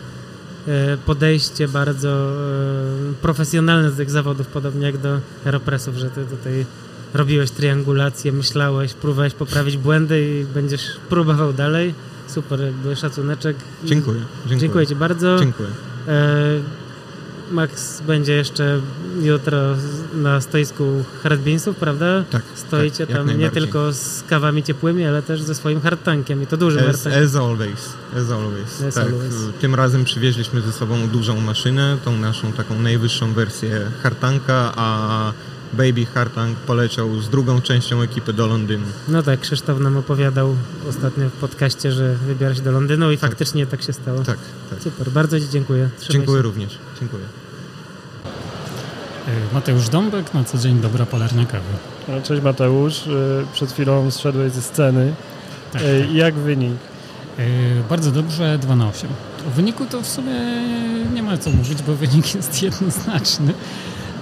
e, podejście bardzo e, profesjonalne do tych zawodów, podobnie jak do aeropresów, że ty tutaj robiłeś triangulację, myślałeś, próbowałeś poprawić błędy i będziesz próbował dalej. Super, jakby szacuneczek. Dziękuję. Dziękuję. Dziękuję ci bardzo. Dziękuję. Max będzie jeszcze jutro na stoisku hard beansów, prawda? Tak. Stoicie tak, tam nie tylko z kawami ciepłymi, ale też ze swoim hardtankiem i to dużym As, hardtankiem. as always, as always. As tak, always. Tym razem przywieźliśmy ze sobą dużą maszynę, tą naszą taką najwyższą wersję hartanka, a Baby Hartank poleciał z drugą częścią ekipy do Londynu. No tak, Krzysztof nam opowiadał ostatnio w podcaście, że wybiera się do Londynu i Tak. faktycznie tak się stało. Tak, tak. Super, bardzo Ci dziękuję. Trzymaj Dziękuję się. również. Dziękuję. E, Mateusz Dąbek, na co dzień dobra polarnia kawy. No, Cześć Mateusz, Y, przed chwilą zszedłeś ze sceny. Tak, Y, tak. Jak wynik? E, Bardzo dobrze, 2 na 8. O wyniku to w sumie nie ma co mówić, bo wynik jest jednoznaczny.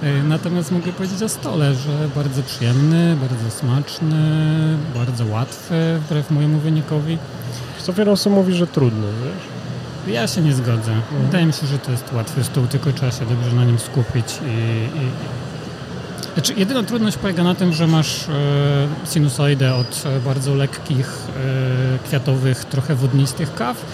E, Natomiast mogę powiedzieć o stole, że bardzo przyjemny, bardzo smaczny, bardzo łatwy, wbrew mojemu wynikowi. Co wiele osób mówi, że trudny, wiesz? Ja się nie zgodzę. Wydaje mi się, że to jest łatwy stół, tylko trzeba się dobrze na nim skupić i... i... Znaczy, jedyna trudność polega na tym, że masz e, sinusoidę od e, bardzo lekkich, e, kwiatowych, trochę wodnistych kaw,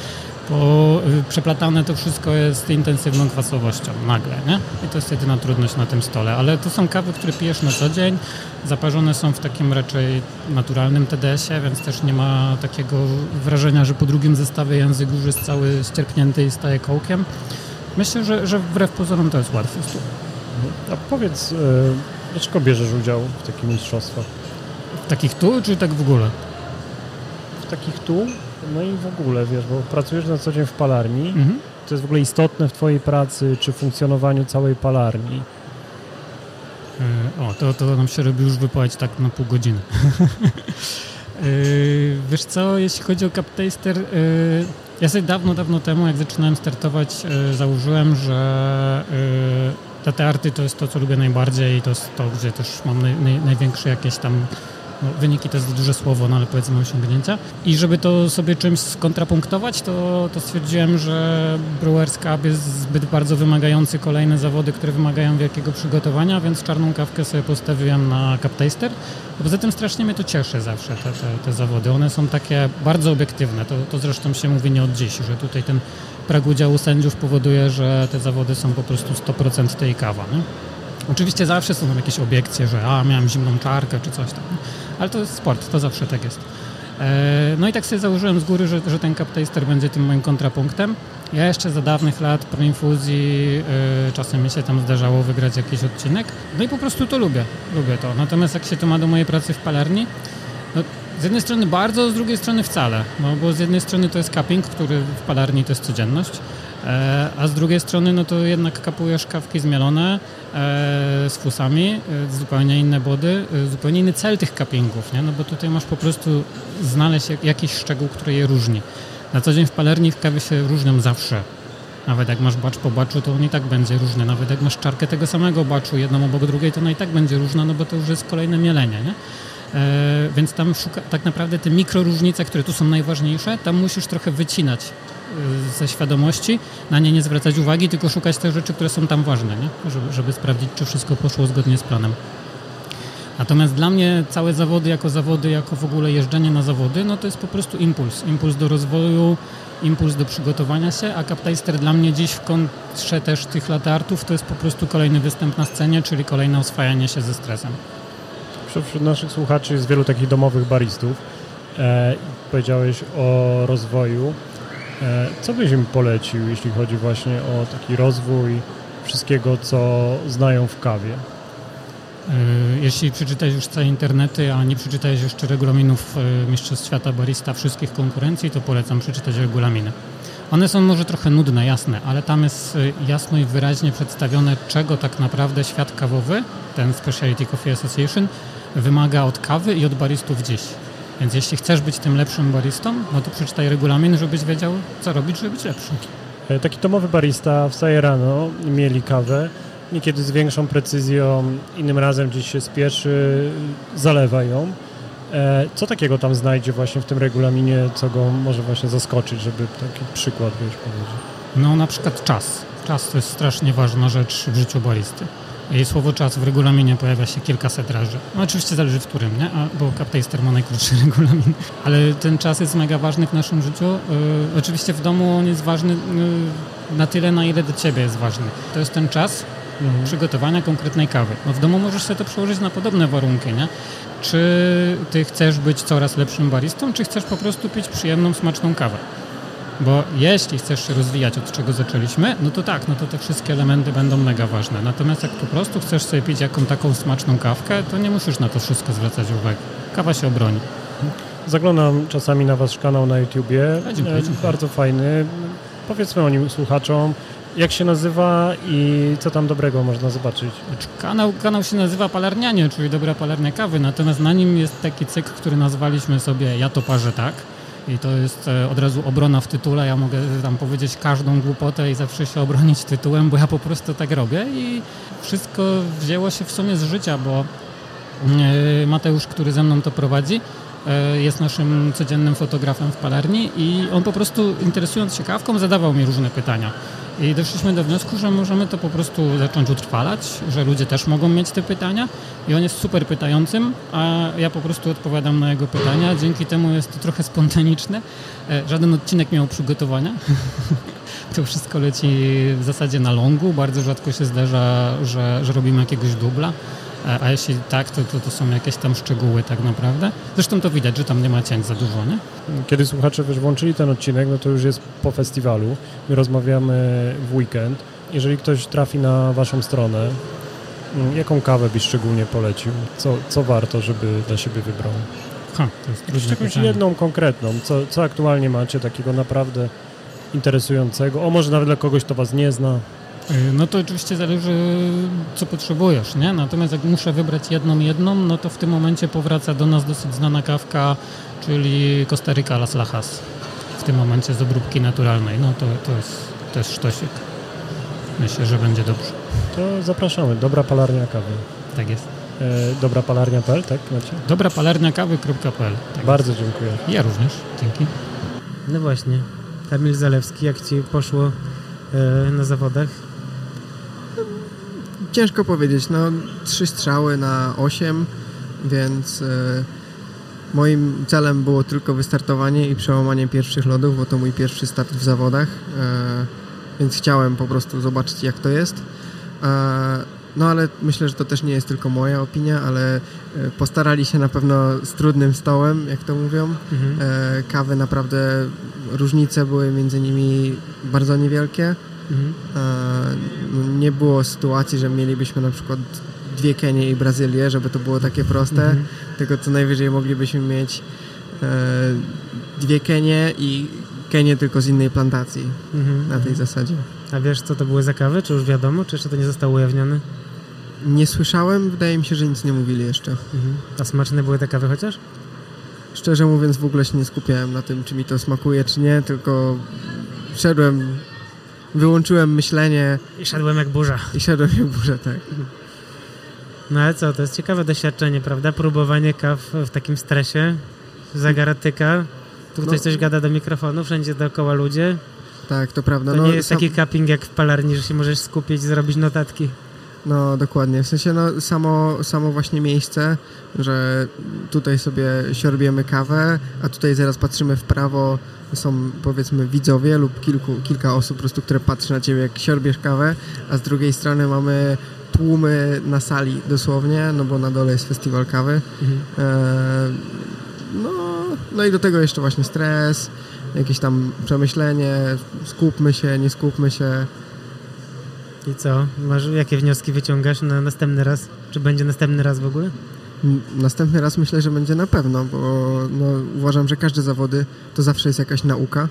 bo e, przeplatane to wszystko jest intensywną kwasowością nagle, nie? I to jest jedyna trudność na tym stole, ale to są kawy, które pijesz na co dzień, zaparzone są w takim raczej naturalnym TDS-ie, więc też nie ma takiego wrażenia, że po drugim zestawie język już jest cały ścierpnięty i staje kołkiem. Myślę, że, że wbrew pozorom to jest łatwy stół. A powiedz, e, dlaczego bierzesz udział w takich mistrzostwach? Takich tu, czy tak w ogóle? W takich tu, no i w ogóle, wiesz, bo pracujesz na co dzień w palarni. Mhm. To jest w ogóle istotne w Twojej pracy, czy funkcjonowaniu całej palarni. E, O, to, to nam się robi już wypowiedź tak na pół godziny. E, Wiesz co, jeśli chodzi o Cup Taster, e, ja sobie dawno, dawno temu, jak zaczynałem startować, założyłem, że te arty to jest to, co lubię najbardziej i to jest to, gdzie też mam naj, naj, największe jakieś tam no, wyniki to jest duże słowo, no ale powiedzmy osiągnięcia. I żeby to sobie czymś skontrapunktować, to, to stwierdziłem, że Brewers Cup jest zbyt bardzo wymagający kolejne zawody, które wymagają wielkiego przygotowania, więc czarną kawkę sobie postawiłem na Cup Taster. A Poza tym strasznie mnie to cieszy zawsze, te, te, te zawody. One są takie bardzo obiektywne. To, to zresztą się mówi nie od dziś, że tutaj ten prag udziału sędziów powoduje, że te zawody są po prostu 100% tej kawa. Nie? Oczywiście zawsze są jakieś obiekcje, że a, miałem zimną czarkę czy coś tam, ale to jest sport, to zawsze tak jest. E, No i tak sobie założyłem z góry, że, że ten Cup Taster będzie tym moim kontrapunktem. Ja jeszcze za dawnych lat pro infuzji e, czasem mi się tam zdarzało wygrać jakiś odcinek. No i po prostu to lubię, lubię to. Natomiast jak się to ma do mojej pracy w palarni, no, z jednej strony bardzo, z drugiej strony wcale. No bo z jednej strony to jest cupping, który w palarni to jest codzienność, e, a z drugiej strony no to jednak kapujesz kawki zmielone z fusami, e, zupełnie inne body, e, zupełnie inny cel tych cuppingów, nie? No bo tutaj masz po prostu znaleźć jak, jakiś szczegół, który je różni. Na co dzień w palerni kawy się różnią zawsze. Nawet jak masz bacz po baczu, to on i tak będzie różny. Nawet jak masz czarkę tego samego baczu, jedną obok drugiej, to ona i tak będzie różna, no bo to już jest kolejne mielenie, nie? E, więc tam szuka, tak naprawdę te mikroróżnice, które tu są najważniejsze, tam musisz trochę wycinać e, ze świadomości, na nie nie zwracać uwagi, tylko szukać tych rzeczy, które są tam ważne, nie? Żeby, żeby sprawdzić, czy wszystko poszło zgodnie z planem. Natomiast dla mnie całe zawody jako zawody, jako w ogóle jeżdżenie na zawody, no to jest po prostu impuls. Impuls do rozwoju, impuls do przygotowania się, a Captaster dla mnie dziś w kontrze też tych latartów to jest po prostu kolejny występ na scenie, czyli kolejne oswajanie się ze stresem. Wśród naszych słuchaczy jest wielu takich domowych baristów. E, powiedziałeś o rozwoju. E, co byś im polecił, jeśli chodzi właśnie o taki rozwój wszystkiego, co znają w kawie? Yy, Jeśli przeczytałeś już całe internety, a nie przeczytałeś jeszcze regulaminów yy, Mistrzostw Świata Barista wszystkich konkurencji, to polecam przeczytać regulaminy. One są może trochę nudne, jasne, ale tam jest jasno i wyraźnie przedstawione, czego tak naprawdę świat kawowy, ten Specialty Coffee Association, wymaga od kawy i od baristów dziś. Więc jeśli chcesz być tym lepszym baristą, no to przeczytaj regulamin, żebyś wiedział, co robić, żeby być lepszym. E, Taki domowy barista wstaje rano, mieli kawę, niekiedy z większą precyzją, innym razem gdzieś się spieszy, zalewa ją. E, Co takiego tam znajdzie właśnie w tym regulaminie, co go może właśnie zaskoczyć, żeby taki przykład wiesz, powiedzieć? No na przykład czas. Czas to jest strasznie ważna rzecz w życiu baristy. Słowo czas w regulaminie pojawia się kilkaset razy. No oczywiście zależy w którym, nie? A, bo Captaster ma najkrótszy regulamin. Ale ten czas jest mega ważny w naszym życiu. Yy, oczywiście w domu on jest ważny yy, na tyle, na ile do ciebie jest ważny. To jest ten czas przygotowania konkretnej kawy. No w domu możesz sobie to przełożyć na podobne warunki, nie? Czy ty chcesz być coraz lepszym baristą, czy chcesz po prostu pić przyjemną, smaczną kawę? Bo jeśli chcesz się rozwijać, od czego zaczęliśmy, no to tak, no to te wszystkie elementy będą mega ważne. Natomiast jak po prostu chcesz sobie pić jaką taką smaczną kawkę, to nie musisz na to wszystko zwracać uwagi. Kawa się obroni. Zaglądam czasami na wasz kanał na YouTubie. A, dziękuję, E, dziękuję. Bardzo fajny. Powiedzmy o nim słuchaczom, jak się nazywa i co tam dobrego można zobaczyć. Znaczy, Kanał, kanał się nazywa Palarnianie, czyli Dobra Palarnia Kawy, natomiast na nim jest taki cykl, który nazwaliśmy sobie Ja to parzę tak. I to jest e, od razu obrona w tytule. Ja mogę tam powiedzieć każdą głupotę i zawsze się obronić tytułem, bo ja po prostu tak robię i wszystko wzięło się w sumie z życia, bo e, Mateusz, który ze mną to prowadzi, e, jest naszym codziennym fotografem w palarni i on po prostu interesując się kawką zadawał mi różne pytania. I doszliśmy do wniosku, że możemy to po prostu zacząć utrwalać, że ludzie też mogą mieć te pytania i on jest super pytającym, a ja po prostu odpowiadam na jego pytania. Dzięki temu jest to trochę spontaniczne. E, Żaden odcinek miał przygotowania. To wszystko leci w zasadzie na longu. Bardzo rzadko się zdarza, że, że robimy jakiegoś dubla. E, A jeśli tak, to, to, to są jakieś tam szczegóły tak naprawdę. Zresztą to widać, że tam nie ma cięć za dużo, nie? Kiedy słuchacze wiesz, włączyli ten odcinek, no to już jest po festiwalu. My rozmawiamy w weekend. Jeżeli ktoś trafi na waszą stronę, mm, jaką kawę byś szczególnie polecił? Co, co warto, żeby dla siebie wybrał? Ha, to jest Jakąś jedną konkretną. Co, co aktualnie macie takiego naprawdę interesującego? O, może nawet dla kogoś, kto was nie zna. Y, No to oczywiście zależy, co potrzebujesz, nie? Natomiast jak muszę wybrać jedną, jedną, no to w tym momencie powraca do nas dosyć znana kawka, czyli Costa Las Lajas. W tym momencie z obróbki naturalnej. No to, to, jest, to jest sztosik. Myślę, że będzie dobrze. To zapraszamy. Dobra palarnia kawy. Tak jest. E, dobra palarnia.pl, tak? Macie? Dobra palerniakawy.pl tak Bardzo dziękuję. jest. Ja również. Dzięki. No właśnie. Kamil Zalewski, jak ci poszło e, na zawodach? Ciężko powiedzieć, no trzy strzały na 8, więc e, moim celem było tylko wystartowanie i przełamanie pierwszych lodów, bo to mój pierwszy start w zawodach, e, więc chciałem po prostu zobaczyć jak to jest. E, no ale myślę, że to też nie jest tylko moja opinia, ale postarali się na pewno z trudnym stołem, jak to mówią. Mhm. Kawy naprawdę, różnice były między nimi bardzo niewielkie. Mhm. Nie było sytuacji, że mielibyśmy na przykład dwie Kenie i Brazylię, żeby to było takie proste, Mhm. tylko co najwyżej moglibyśmy mieć e, dwie Kenie i Kenie tylko z innej plantacji Mhm. na tej zasadzie. A wiesz, co to były za kawy? Czy już wiadomo? Czy jeszcze to nie zostało ujawnione? Nie słyszałem, wydaje mi się, że nic nie mówili jeszcze. Mhm. A smaczne były te kawy chociaż? Szczerze mówiąc, w ogóle się nie skupiałem na tym, czy mi to smakuje, czy nie, tylko szedłem, wyłączyłem myślenie I szedłem jak burza. i szedłem jak burza, tak. No ale co, to jest ciekawe doświadczenie, prawda? Próbowanie kaw w takim stresie, zagaratyka. Tu ktoś No. coś gada do mikrofonu, wszędzie dookoła ludzie. Tak, to prawda. To no, nie jest sam- taki cupping jak w palarni, że się możesz skupić, zrobić notatki. No dokładnie, w sensie no, samo, samo właśnie miejsce, że tutaj sobie siorbiemy kawę, a tutaj zaraz patrzymy w prawo, są powiedzmy widzowie lub kilku, kilka osób po prostu, które patrzy na ciebie jak siorbiesz kawę, a z drugiej strony mamy tłumy na sali dosłownie, no bo na dole jest festiwal kawy. E, no, no i do tego jeszcze właśnie stres, jakieś tam przemyślenie, skupmy się, nie skupmy się. I co? Masz, jakie wnioski wyciągasz na następny raz? Czy będzie następny raz w ogóle? Następny raz myślę, że będzie na pewno, bo no, uważam, że każde zawody to zawsze jest jakaś nauka.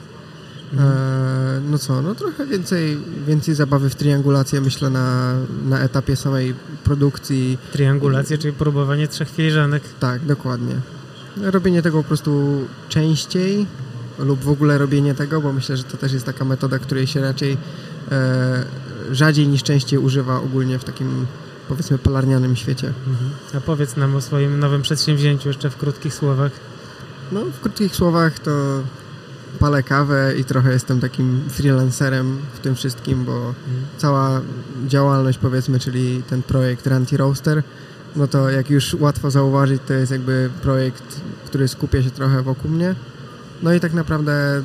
E, no co, no trochę więcej, więcej zabawy w triangulację myślę na, na etapie samej produkcji. Triangulację, czyli próbowanie trzech filiżanek. Tak, dokładnie. Robienie tego po prostu częściej lub w ogóle robienie tego, bo myślę, że to też jest taka metoda, której się raczej e, rzadziej niż częściej używa ogólnie w takim powiedzmy palarnianym świecie. A powiedz nam o swoim nowym przedsięwzięciu jeszcze w krótkich słowach. No, w krótkich słowach to palę kawę i trochę jestem takim freelancerem w tym wszystkim, bo cała działalność powiedzmy, czyli ten projekt Ranty Roaster, no to jak już łatwo zauważyć, to jest jakby projekt, który skupia się trochę wokół mnie. No i tak naprawdę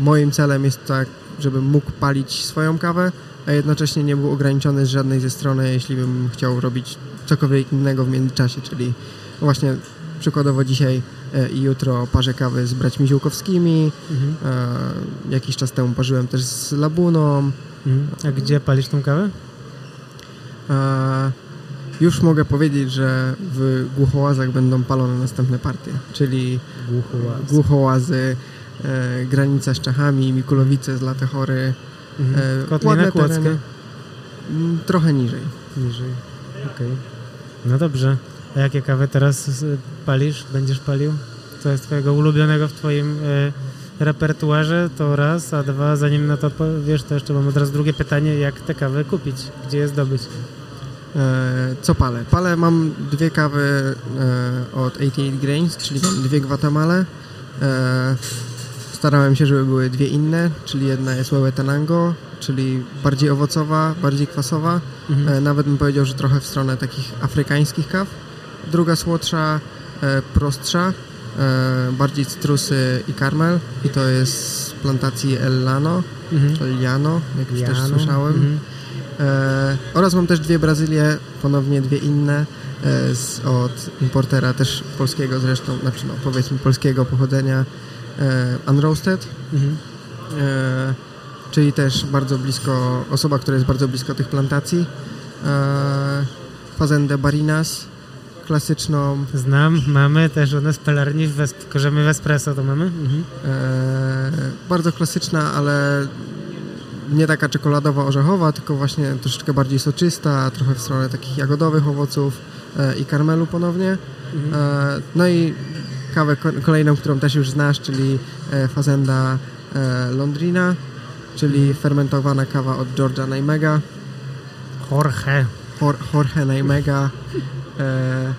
moim celem jest tak, żebym mógł palić swoją kawę, a jednocześnie nie był ograniczony z żadnej ze strony, jeśli bym chciał robić cokolwiek innego w międzyczasie, czyli właśnie przykładowo dzisiaj e, i jutro parzę kawy z braćmi Ziółkowskimi, Mhm. e, jakiś czas temu parzyłem też z Labuną. Mhm. A gdzie palisz tą kawę? E, już mogę powiedzieć, że w Głuchołazach będą palone następne partie, czyli Głuchołaz. Głuchołazy, granica z Czechami, Mikulowice z Latechory. Mhm. Kotlina ładne tereny. Mm, Trochę niżej. Niżej. Okej. No dobrze. A jakie kawy teraz y, palisz? Będziesz palił? co jest twojego ulubionego w twoim e, repertuarze, to raz, a dwa, zanim na to odpowiesz, to jeszcze mam od razu drugie pytanie, jak te kawy kupić, gdzie je zdobyć? E, co palę? Palę mam dwie kawy e, od 88 Grains, czyli dwie Guatemala. E, starałem się, żeby były dwie inne, czyli jedna jest Huehuetenango, czyli bardziej owocowa, bardziej kwasowa. Mhm. E, nawet bym powiedział, że trochę w stronę takich afrykańskich kaw. Druga słodsza, e, prostsza, e, bardziej cytrusy i karmel i to jest z plantacji El Lano, Mhm. Liano, jak już też słyszałem. Mhm. E, oraz mam też dwie Brazylie, ponownie dwie inne e, z, od importera też polskiego zresztą, znaczy no powiedzmy polskiego pochodzenia Unroasted, Mhm. e, czyli też bardzo blisko, osoba, która jest bardzo blisko tych plantacji. E, Fazendę Barinas, klasyczną, Znam, mamy też u nas pelarni w Wesp- korzemy w espresso to mamy. Mhm. e, bardzo klasyczna, ale nie taka czekoladowo-orzechowa, tylko właśnie troszeczkę bardziej soczysta, trochę w stronę takich jagodowych owoców e, i karmelu ponownie. Mhm. E, no i kawę ko- kolejną, którą też już znasz, czyli e, Fazenda e, Londrina, czyli fermentowana kawa od Georgia Naimega, Jorge. Jor- Jorge Naimega. E,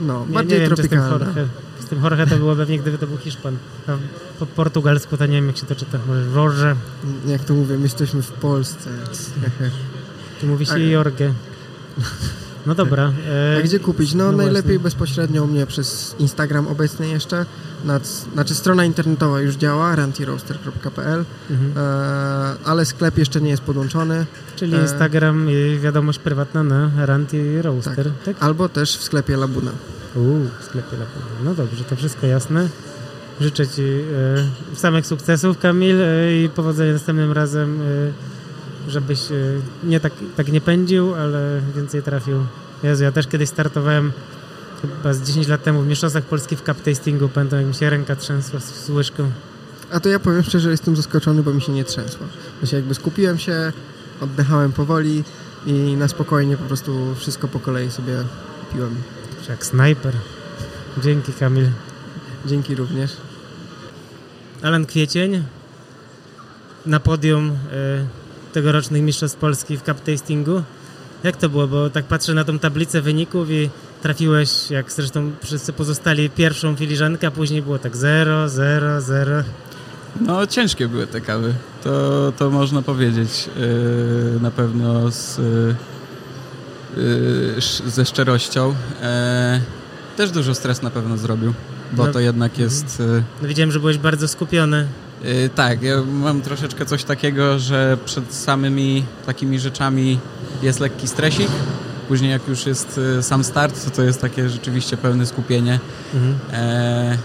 no, Nie, bardziej nie wiem, czy z tym tropikalna. Jorge. Z tym Jorge to było pewnie, gdyby to był Hiszpan. A po portugalsku to nie wiem, jak się to czyta. Jorge. Jak to mówię, my jesteśmy w Polsce. Tu mówi się Jorge. No dobra. E, A gdzie kupić? No, no najlepiej właśnie. bezpośrednio u mnie przez Instagram obecnie jeszcze. Nad, znaczy strona internetowa już działa, rantiroaster.pl, Mhm. e, ale sklep jeszcze nie jest podłączony. Czyli e, Instagram i wiadomość prywatna na Ranty Roaster. Tak. Albo też w sklepie Labuna. Uuu, w sklepie Lapuna. No dobrze, to wszystko jasne. Życzę Ci e, samych sukcesów, Kamil, e, i powodzenia następnym razem, e, żebyś e, nie tak, tak nie pędził, ale więcej trafił. Jezu, ja też kiedyś startowałem chyba z 10 lat temu w Mistrzostwach Polski w cup tastingu. Pamiętam, jak mi się ręka trzęsła z, łyżką. A to ja powiem szczerze, jestem zaskoczony, bo mi się nie trzęsło. Właśnie jakby skupiłem się, oddechałem powoli i na spokojnie po prostu wszystko po kolei sobie piłem. Jak snajper. Dzięki, Kamil. Dzięki również. Alan Kwiecień na podium e, tegorocznych Mistrzostw Polski w cup tastingu. Jak to było? Bo tak patrzę na tą tablicę wyników i trafiłeś, jak zresztą wszyscy pozostali, pierwszą filiżankę, a później było tak 0, 0, 0. No ciężkie były te kawy, to, to można powiedzieć yy, na pewno z, yy, ze szczerością. E, też dużo stres na pewno zrobił, bo No, to jednak jest... Yy, No widziałem, że byłeś bardzo skupiony. Yy, tak, ja mam troszeczkę coś takiego, że przed samymi takimi rzeczami jest lekki stresik. Później jak już jest yy, sam start, to to jest takie rzeczywiście pełne skupienie. Mhm. E,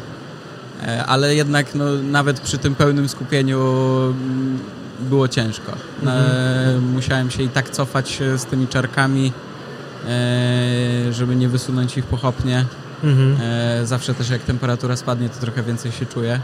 e, ale jednak no, nawet przy tym pełnym skupieniu mm, było ciężko. E, musiałem się i tak cofać e, z tymi czarkami, e, żeby nie wysunąć ich pochopnie. Mhm. E, zawsze też jak temperatura spadnie, to trochę więcej się czuję.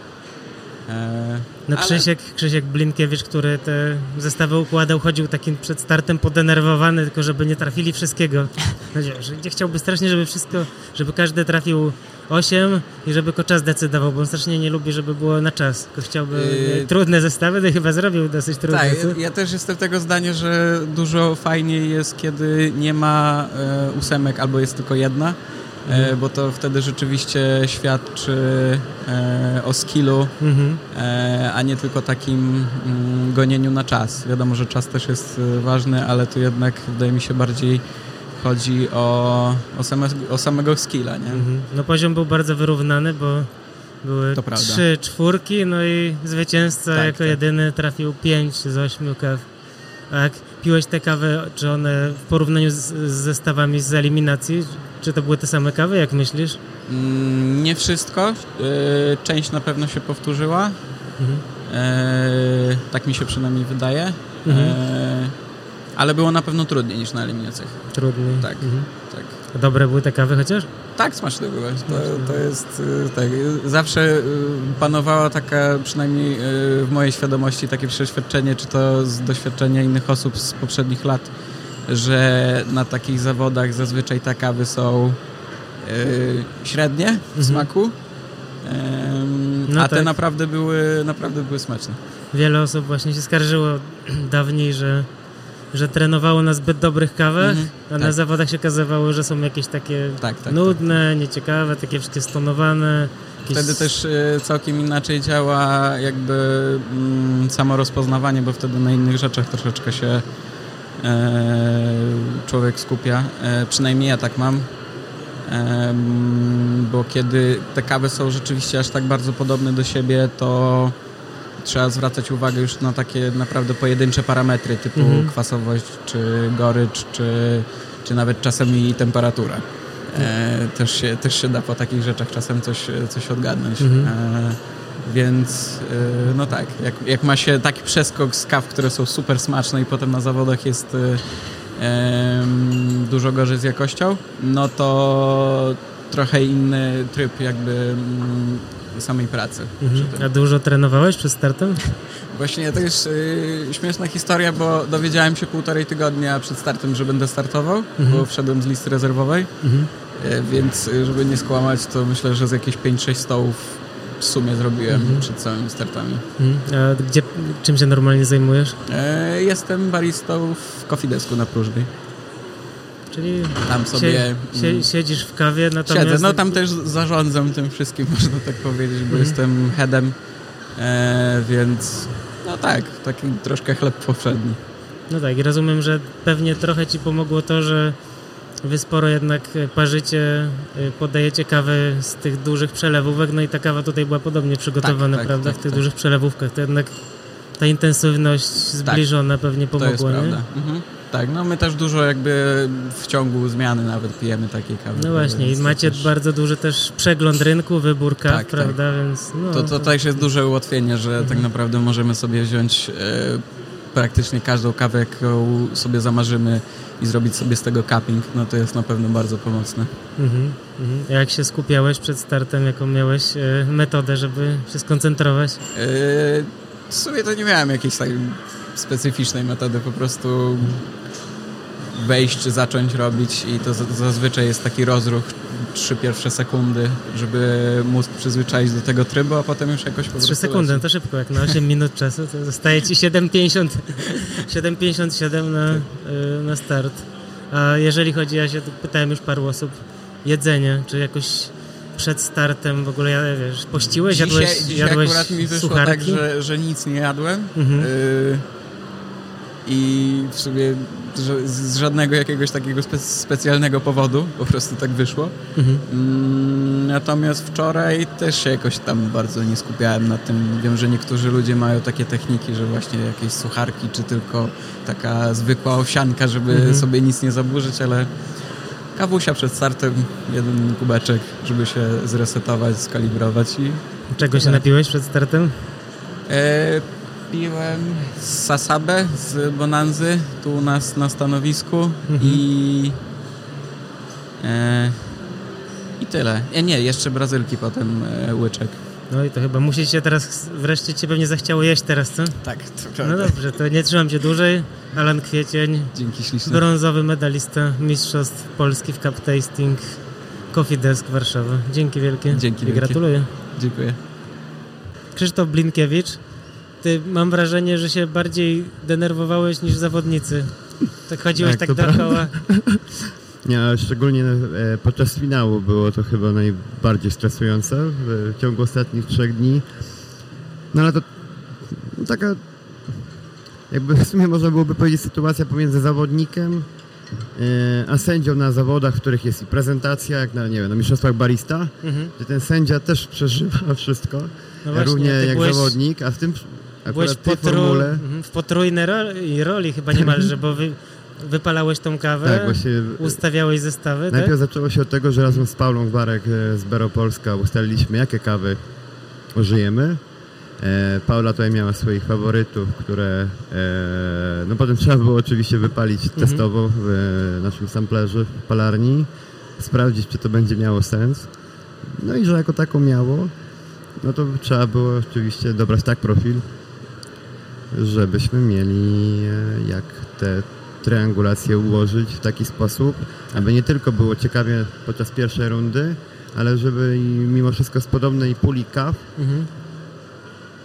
E, No ale- Krzysiek, Krzysiek Blinkiewicz, który te zestawy układał, chodził takim przed startem podenerwowany, tylko żeby nie trafili wszystkiego. No, nie, chciałby strasznie, żeby wszystko, żeby każdy trafił 8 i żeby tylko czas decydował, bo on strasznie nie lubi, żeby było na czas. Tylko chciałby Yy. trudne zestawy, to chyba zrobił dosyć trudne. Tak, ja, ja też jestem tego zdania, że dużo fajniej jest, kiedy nie ma e, ósemek albo jest tylko jedna, e, bo to wtedy rzeczywiście świadczy e, o skillu, Mhm. e, a nie tylko takim mm, gonieniu na czas. Wiadomo, że czas też jest ważny, ale tu jednak wydaje mi się bardziej chodzi o, o, same, o samego skilla, nie? Mhm. No poziom był bardzo wyrównany, bo były trzy czwórki, no i zwycięzca Tak, jako tak. jedyny trafił pięć z ośmiu kaw. A jak piłeś te kawy, czy one w porównaniu z, z zestawami z eliminacji, czy to były te same kawy, jak myślisz? Mm, Nie wszystko. E, Część na pewno się powtórzyła. Mhm. E, tak mi się przynajmniej wydaje. Mhm. E, ale było na pewno trudniej niż na eliminacjach. Trudniej. Tak. Mhm. Tak, A Dobre były te kawy chociaż? tak smaczne były. To, to jest e, tak. e, Zawsze e, panowała taka, przynajmniej e, w mojej świadomości, takie przeświadczenie, czy to z doświadczenia innych osób z poprzednich lat, że na takich zawodach zazwyczaj te kawy są e, średnie w Mhm. smaku. Em, No a te tak. naprawdę były, naprawdę były smaczne. Wiele osób właśnie się skarżyło dawniej, że, że trenowało na zbyt dobrych kawach, Mhm, a na tak. zawodach się okazywało, że są jakieś takie Tak, tak. nudne, nieciekawe, takie wszystkie stonowane. Jakieś... Wtedy też e, całkiem inaczej działa jakby mm, samo rozpoznawanie, bo wtedy na innych rzeczach troszeczkę się e, człowiek skupia. E, przynajmniej ja tak mam. Em, bo kiedy te kawy są rzeczywiście aż tak bardzo podobne do siebie, to trzeba zwracać uwagę już na takie naprawdę pojedyncze parametry typu Mhm. kwasowość, czy gorycz, czy, czy nawet czasami temperatura. E, też, się, też się da po takich rzeczach czasem coś, coś odgadnąć. Mhm. E, więc e, no tak, jak, jak ma się taki przeskok z kaw, które są super smaczne i potem na zawodach jest e, em, dużo gorzej z jakością, no to trochę inny tryb jakby mm, samej pracy. Mhm. A dużo trenowałeś przed startem? Właśnie to jest y, śmieszna historia, bo dowiedziałem się półtorej tygodnia przed startem, że będę startował, Mhm. bo wszedłem z listy rezerwowej, Mhm. y, więc y, żeby nie skłamać, to myślę, że z jakieś 5-6 stołów w sumie zrobiłem Mhm. przed samymi startami. Mhm. A gdzie, czym się normalnie zajmujesz? E, jestem baristą w Coffee Desku na Próżnej. Czyli Tam sobie sie, mm, sie, siedzisz w kawie, natomiast... siedzę. No tam też zarządzam tym wszystkim, można tak powiedzieć, bo Mhm. jestem headem, e, więc no tak, taki troszkę chleb powszedni. No tak, i rozumiem, że pewnie trochę ci pomogło to, że wy sporo jednak e, parzycie, e, podajecie kawę z tych dużych przelewówek, no i ta kawa tutaj była podobnie przygotowana, tak, prawda, tak, w tych tak. dużych przelewówkach, to jednak ta intensywność zbliżona pewnie To jest pomogła, nie? prawda. Mhm. Tak, no my też dużo jakby w ciągu zmiany nawet pijemy takiej kawy. No właśnie, i to macie też- bardzo duży też przegląd rynku, wybór kaw, Tak, tak. prawda, więc no... To, to też jest duże ułatwienie, że Mhm. tak naprawdę możemy sobie wziąć e, praktycznie każdą kawę, jaką sobie zamarzymy i zrobić sobie z tego cupping, no to jest na pewno bardzo pomocne. Mhm, mhm. Jak się skupiałeś przed startem, jaką miałeś e, metodę, żeby się skoncentrować? E, w sumie to nie miałem jakiejś takiej specyficznej metody, po prostu wejść, zacząć robić i to zazwyczaj jest taki rozruch trzy pierwsze sekundy, żeby mózg przyzwyczaić do tego trybu, a potem już jakoś po 3 prostu sekundy, no to szybko, jak na 8 minut czasu, to zostaje ci 7,50 7,57 na, y, na start. A jeżeli chodzi, ja się pytałem już paru osób, jedzenie, czy jakoś przed startem w ogóle, ja, wiesz, pościłeś, jadłeś, dzisiaj, dzisiaj jadłeś akurat mi wyszło sucharki? tak, że, że nic nie jadłem. Mhm. Y, I w sumie z żadnego jakiegoś takiego spe specjalnego powodu, po prostu tak wyszło. Mhm. Mm, Natomiast wczoraj też się jakoś tam bardzo nie skupiałem na tym. Wiem, że niektórzy ludzie mają takie techniki, że właśnie jakieś sucharki, czy tylko taka zwykła owsianka, żeby Mhm. sobie nic nie zaburzyć, ale kawusia przed startem, jeden kubeczek, żeby się zresetować, skalibrować i Czego się napiłeś przed startem? E, piłem z Sasabę z Bonanzy tu u nas na stanowisku Mhm. i e, i tyle. E, nie, jeszcze Brazylki potem e, łyczek. No i to chyba musi się teraz, wreszcie cię pewnie zachciało jeść teraz, co? Tak, to No prawda. dobrze, to nie trzymam cię dłużej. Alan Kwiecień, Dzięki śliczne. brązowy medalista Mistrzostw Polski w Cup Tasting Coffee Desk Warszawa. Dzięki wielkie. Dzięki I wielkie. gratuluję. Dziękuję. Krzysztof Blinkiewicz, ty mam wrażenie, że się bardziej denerwowałeś niż zawodnicy. Tak chodziłeś Tak, tak, dookoła. Nie, ale szczególnie e, podczas finału było to chyba najbardziej stresujące w ciągu ostatnich trzech dni. No ale to no, taka, jakby w sumie można byłoby powiedzieć sytuacja pomiędzy zawodnikiem e, a sędzią na zawodach, w których jest i prezentacja, jak na, nie wiem, na mistrzostwach barista, Mhm. gdzie ten sędzia też przeżywa wszystko, No właśnie, równie jak byłeś, zawodnik, a w tym byłeś w potru, formule... mhm, w potrójnej roli, roli chyba niemalże, bo wy, wypalałeś tą kawę, Tak, właśnie ustawiałeś zestawy, tak? Najpierw zaczęło się od tego, że razem z Paulą Gwarek e, z Bero Polska ustaliliśmy, jakie kawy użyjemy. E, Paula tutaj miała swoich faworytów, które e, no potem trzeba było oczywiście wypalić Mhm. testowo w e, naszym samplerze w palarni, sprawdzić, czy to będzie miało sens. No i że jako taką miało, no to trzeba było oczywiście dobrać tak profil, żebyśmy mieli e, jak te triangulacje ułożyć w taki sposób, aby nie tylko było ciekawie podczas pierwszej rundy, ale żeby mimo wszystko z podobnej puli kaw Mhm.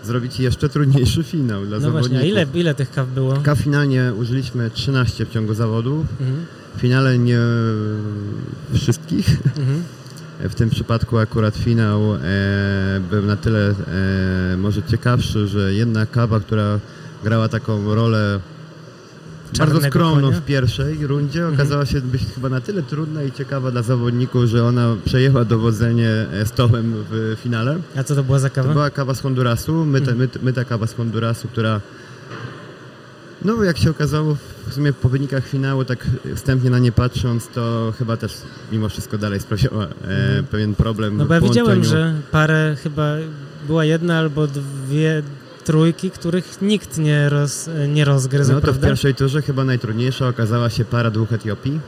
zrobić jeszcze trudniejszy finał dla No zawodników. właśnie, ile, ile tych kaw było? Kaw finalnie użyliśmy 13 w ciągu zawodów. Mhm. W finale nie wszystkich. Mhm. W tym przypadku akurat finał e, był na tyle e, może ciekawszy, że jedna kawa, która grała taką rolę bardzo Czarnego skromną konia? w pierwszej rundzie, okazała się być chyba na tyle trudna i ciekawa dla zawodników, że ona przejęła dowodzenie e, stołem w finale. A co to była za To kawa? była kawa z Hondurasu, myta, myta, myta kawa z Hondurasu, która no jak się okazało w sumie po wynikach finału, tak wstępnie na nie patrząc, to chyba też mimo wszystko dalej sprawiała e, pewien problem No bo ja widziałem, że parę chyba była jedna albo dwie trójki, których nikt nie, roz, nie rozgryzł, No to w prawda? pierwszej turze chyba najtrudniejsza okazała się para dwóch Etiopii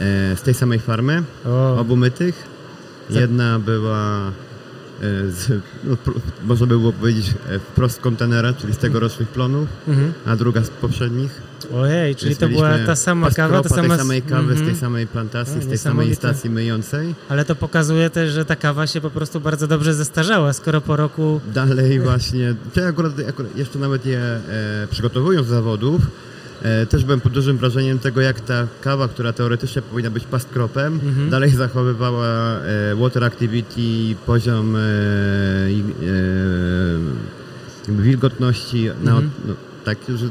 e, z tej samej farmy, O, obu mytych. Jedna była z, no, można by było powiedzieć e, wprost z kontenera, czyli z tegorocznych plonów, mhm. a druga z poprzednich. Ojej, czyli Więc to była ta sama kawa, ta sama... tej samej kawy, z tej Mhm. samej plantacji, O, z tej samej stacji myjącej. Ale to pokazuje też, że ta kawa się po prostu bardzo dobrze zestarzała, skoro po roku... Dalej właśnie, to ja akurat, akurat jeszcze nawet je e, przygotowując do zawodów, e, też byłem pod dużym wrażeniem tego, jak ta kawa, która teoretycznie powinna być pastkropem, Mhm. dalej zachowywała e, water activity, poziom e, e, wilgotności, na, Mhm. no, tak, że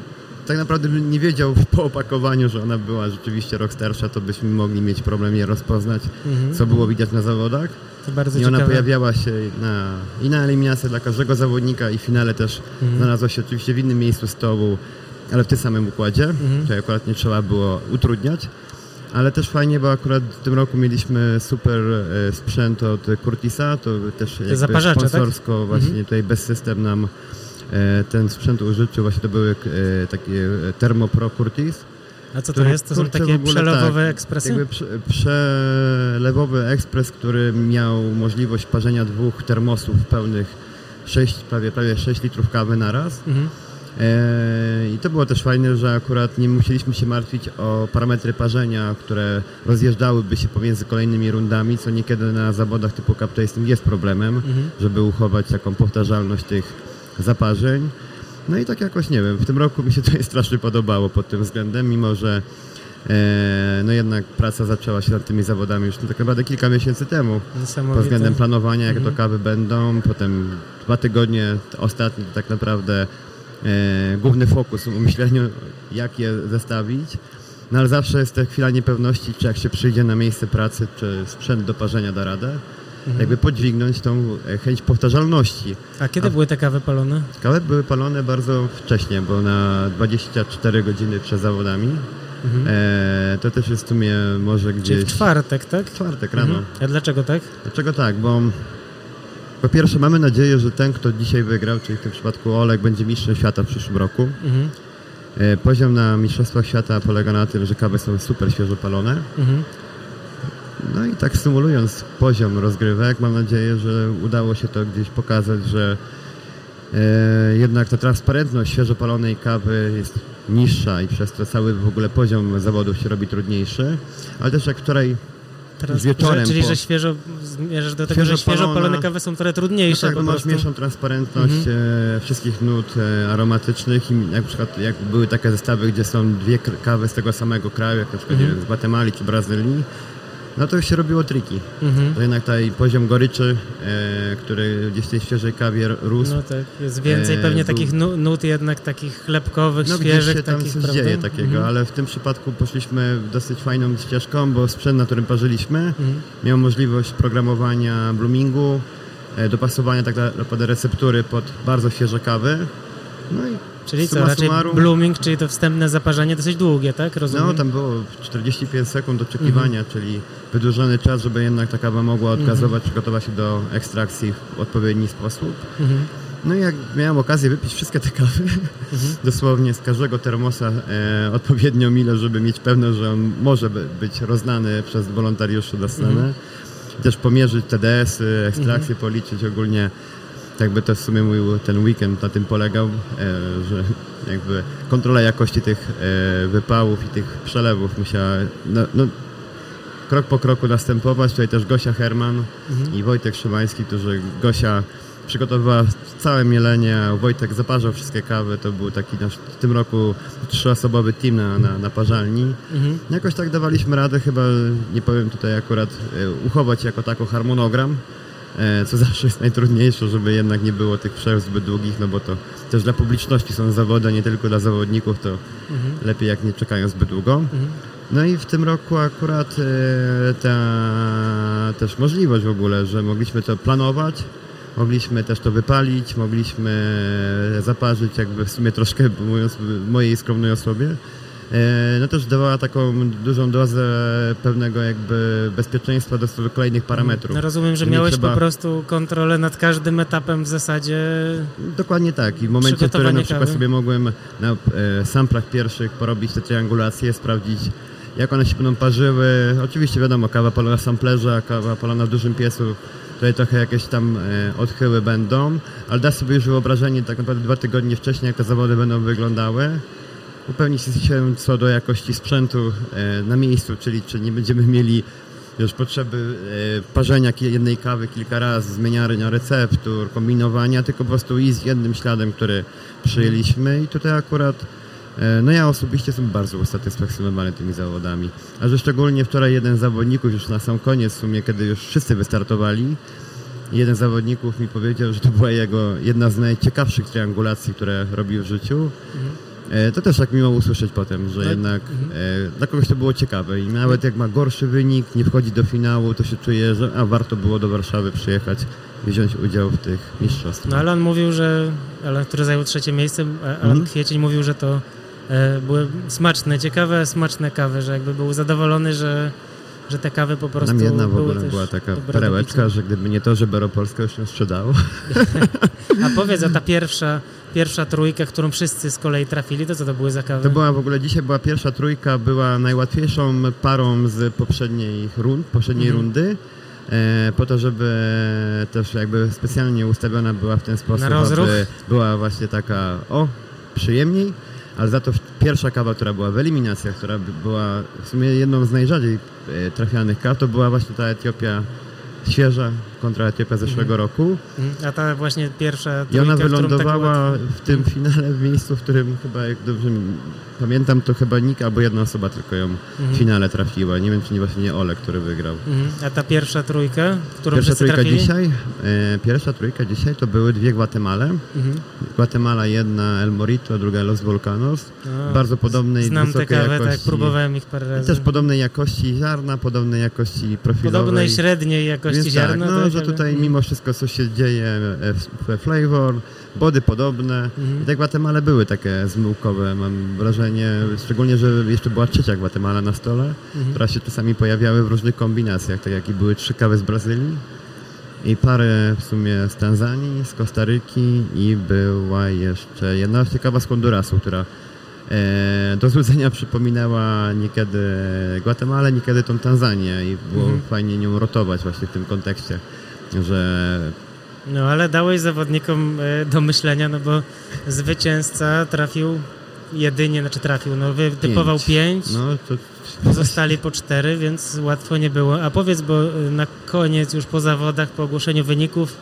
tak naprawdę bym nie wiedział po opakowaniu, że ona była rzeczywiście rok starsza, to byśmy mogli mieć problem je rozpoznać, Mhm. co było widać na zawodach. To bardzo I ona ciekawe. pojawiała się na, i na eliminację dla każdego zawodnika i w finale też Mhm. znalazła się oczywiście w innym miejscu stołu, ale w tym samym układzie, Mhm. czyli akurat nie trzeba było utrudniać. Ale też fajnie, bo akurat w tym roku mieliśmy super e, sprzęt od Curtisa, to też jakby tak? sponsorsko właśnie Mhm. tutaj bez system nam e, ten sprzęt użyczył, właśnie to były e, takie Thermopro Curtis. A co to jest? To są takie ogóle przelewowe tak, ekspresy? Jakby prze, przelewowy ekspres, który miał możliwość parzenia dwóch termosów pełnych 6, prawie, prawie 6 litrów kawy na raz. Mhm. E, I to było też fajne, że akurat nie musieliśmy się martwić o parametry parzenia, które rozjeżdżałyby się pomiędzy kolejnymi rundami, co niekiedy na zawodach typu cup tasting jest problemem, Mhm. żeby uchować taką powtarzalność tych zaparzeń. No i tak jakoś, nie wiem, w tym roku mi się to strasznie podobało pod tym względem, mimo że e, no jednak praca zaczęła się nad tymi zawodami już tak naprawdę kilka miesięcy temu pod względem planowania, jakie Mhm. to kawy będą, potem dwa tygodnie ostatnie tak naprawdę główny fokus w myśleniu, jak je zestawić. No ale zawsze jest ta chwila niepewności, czy jak się przyjdzie na miejsce pracy, czy sprzęt do parzenia da radę. Mhm. Jakby podźwignąć tą e, chęć powtarzalności. A kiedy A- były te kawy palone? Kawy były palone bardzo wcześnie, bo na 24 godziny przed zawodami. Mhm. E, to też jest w sumie może Czyli gdzieś... w czwartek, tak? W czwartek rano. Mhm. A dlaczego tak? Dlaczego tak? Bo po pierwsze mamy nadzieję, że ten, kto dzisiaj wygrał, czyli w tym przypadku Olek, będzie mistrzem świata w przyszłym roku. Mhm. E, Poziom na Mistrzostwach Świata polega na tym, że kawy są super świeżo palone. Mhm. No i tak symulując poziom rozgrywek, mam nadzieję, że udało się to gdzieś pokazać, że e, jednak ta transparentność świeżo palonej kawy jest niższa i przez to cały w ogóle poziom zawodów się robi trudniejszy. Ale też jak wczoraj Teraz, Wieczorem czyli, po- że świeżo zmierzasz do tego, Świeżo że świeżo palone. kawy są trochę No trudniejsze tak, po no masz mniejszą transparentność e, wszystkich nut e, aromatycznych i jak na przykład jak były takie zestawy, gdzie są dwie kawy z tego samego kraju, jak na przykład wiem, z Gwatemali czy Brazylii, no to się robiło triki. Mhm. To jednak taj poziom goryczy, e, który gdzieś w tej świeżej kawie rósł, No tak, jest więcej E, pewnie był- takich nu- nut jednak takich chlebkowych, no gdzieś świeżych się tam takich, coś prawda? dzieje takiego, Mhm. ale w tym przypadku poszliśmy dosyć fajną ścieżką, bo sprzęt, na którym parzyliśmy, Mhm. miał możliwość programowania bloomingu, e, dopasowania tak naprawdę receptury pod bardzo świeże kawy. No i Czyli co, summa raczej summarum- blooming, czyli to wstępne zaparzenie dosyć długie, tak? Rozumiem? No, tam było 45 sekund oczekiwania, czyli wydłużony czas, żeby jednak ta kawa mogła odgazować, przygotować się do ekstrakcji w odpowiedni sposób. Mhm. No i jak miałem okazję wypić wszystkie te kawy, dosłownie z każdego termosa e, odpowiednią żeby mieć pewność, że on może by, być roznany przez wolontariuszy do sceny. Też pomierzyć TDS-y, ekstrakcje, policzyć ogólnie. Jakby to w sumie mój ten weekend na tym polegał, e, że jakby kontrola jakości tych e, wypałów i tych przelewów musiała, no, no krok po kroku następować. Tutaj też Gosia Herman Mhm. i Wojtek Szymański, którzy Gosia przygotowywała całe mielenie, a Wojtek zaparzał wszystkie kawy. To był taki nasz w tym roku trzyosobowy team na, na, na parzalni. Mhm. Jakoś tak dawaliśmy radę, chyba nie powiem tutaj akurat e, uchować jako tako harmonogram, co zawsze jest najtrudniejsze, żeby jednak nie było tych przerw zbyt długich, no bo to też dla publiczności są zawody, a nie tylko dla zawodników, to Mhm. lepiej jak nie czekają zbyt długo. Mhm. No i w tym roku akurat e, ta też możliwość w ogóle, że mogliśmy to planować, mogliśmy też to wypalić, mogliśmy zaparzyć jakby w sumie troszkę, mówiąc mojej skromnej osobie. E, No też dawała taką dużą dozę pewnego jakby bezpieczeństwa do, kolejnych parametrów. No rozumiem, że Nie miałeś trzeba- po prostu kontrolę nad każdym etapem w zasadzie. Dokładnie tak. I w momencie, w którym na przykład kawy. sobie mogłem na e, samplach pierwszych porobić te triangulacje, sprawdzić jak one się będą parzyły. Oczywiście wiadomo, kawa palona w samplerze, a kawa palona w dużym piecu. Tutaj trochę jakieś tam e, odchyły będą, ale da sobie już wyobrażenie tak naprawdę dwa tygodnie wcześniej, jak te zawody będą wyglądały. Upewnić się co do jakości sprzętu e, na miejscu, czyli czy nie będziemy mieli już potrzeby e, parzenia jednej kawy kilka razy, zmieniania receptur, kombinowania, tylko po prostu iść jednym śladem, który przyjęliśmy i tutaj akurat e, no ja osobiście jestem bardzo usatysfakcjonowany tymi zawodami. A że szczególnie wczoraj jeden z zawodników już na sam koniec w sumie, kiedy już wszyscy wystartowali, jeden z zawodników mi powiedział, że to była jego jedna z najciekawszych triangulacji, które robił w życiu. E, To też tak miło usłyszeć potem, że Tak. jednak e, dla kogoś to było ciekawe i nawet jak ma gorszy wynik, nie wchodzi do finału, to się czuje, że a warto było do Warszawy przyjechać i wziąć udział w tych mistrzostwach. No Alan mówił, że. Alan, który zajął trzecie miejsce, a- Alan Mhm. Kwiecień mówił, że to e, były smaczne, ciekawe, smaczne kawy, że jakby był zadowolony, że, że te kawy po prostu. Nam jedna w ogóle była taka perełeczka, że gdyby nie to, że Beropolska już się sprzedało. A powiedz, a ta pierwsza, pierwsza trójka, którą wszyscy z kolei trafili, to co to były za kawy? To była w ogóle dzisiaj była pierwsza trójka, była najłatwiejszą parą z poprzedniej rund, poprzedniej Mhm. rundy. E, po to, żeby też jakby specjalnie ustawiona była w ten sposób, aby była właśnie taka o, przyjemniej, ale za to pierwsza kawa, która była w eliminacjach, która by- była w sumie jedną z najrzadziej e, trafianych kaw, to była właśnie ta Etiopia świeża kontra Etiopia zeszłego roku. Mhm. A ta właśnie pierwsza I trójka, ona którą tak wylądowała w tym finale w miejscu, w którym chyba, jak dobrze mi- pamiętam, to chyba nikt albo jedna osoba tylko ją w Mhm. finale trafiła. Nie wiem, czy nie właśnie nie Ole, który wygrał. Mhm. A ta pierwsza trójka, którą Pierwsza trójka trafili? dzisiaj, e, pierwsza trójka dzisiaj to były dwie Gwatemale. Mhm. Guatemala jedna El Morito, druga Los Volcanos. No, Bardzo podobnej, Znam te wysokiej kawy, tak, jakości. próbowałem ich parę I razy. też podobnej jakości ziarna, podobnej jakości profilowej. Podobnej średniej jakości Więc ziarna. tak, no, tak, że tutaj mimo wszystko, co się dzieje e, w- we flavor, body podobne. Mhm. I te Gwatemale były takie zmyłkowe, mam wrażenie, szczególnie, że jeszcze była trzecia Gwatemala na stole, Mhm. która się czasami pojawiały w różnych kombinacjach, tak jak i były trzy kawy z Brazylii i parę w sumie z Tanzanii, z Kostaryki i była jeszcze jedna właśnie kawa z Hondurasu, która e, do złudzenia przypominała niekiedy Gwatemalę, niekiedy tą Tanzanię i było Mhm. fajnie nią rotować właśnie w tym kontekście, że No ale dałeś zawodnikom e, do myślenia, no bo zwycięzca trafił jedynie, znaczy trafił, no wytypował pięć, no to pozostali po cztery, więc łatwo nie było. A powiedz, bo e, na koniec już po zawodach, po ogłoszeniu wyników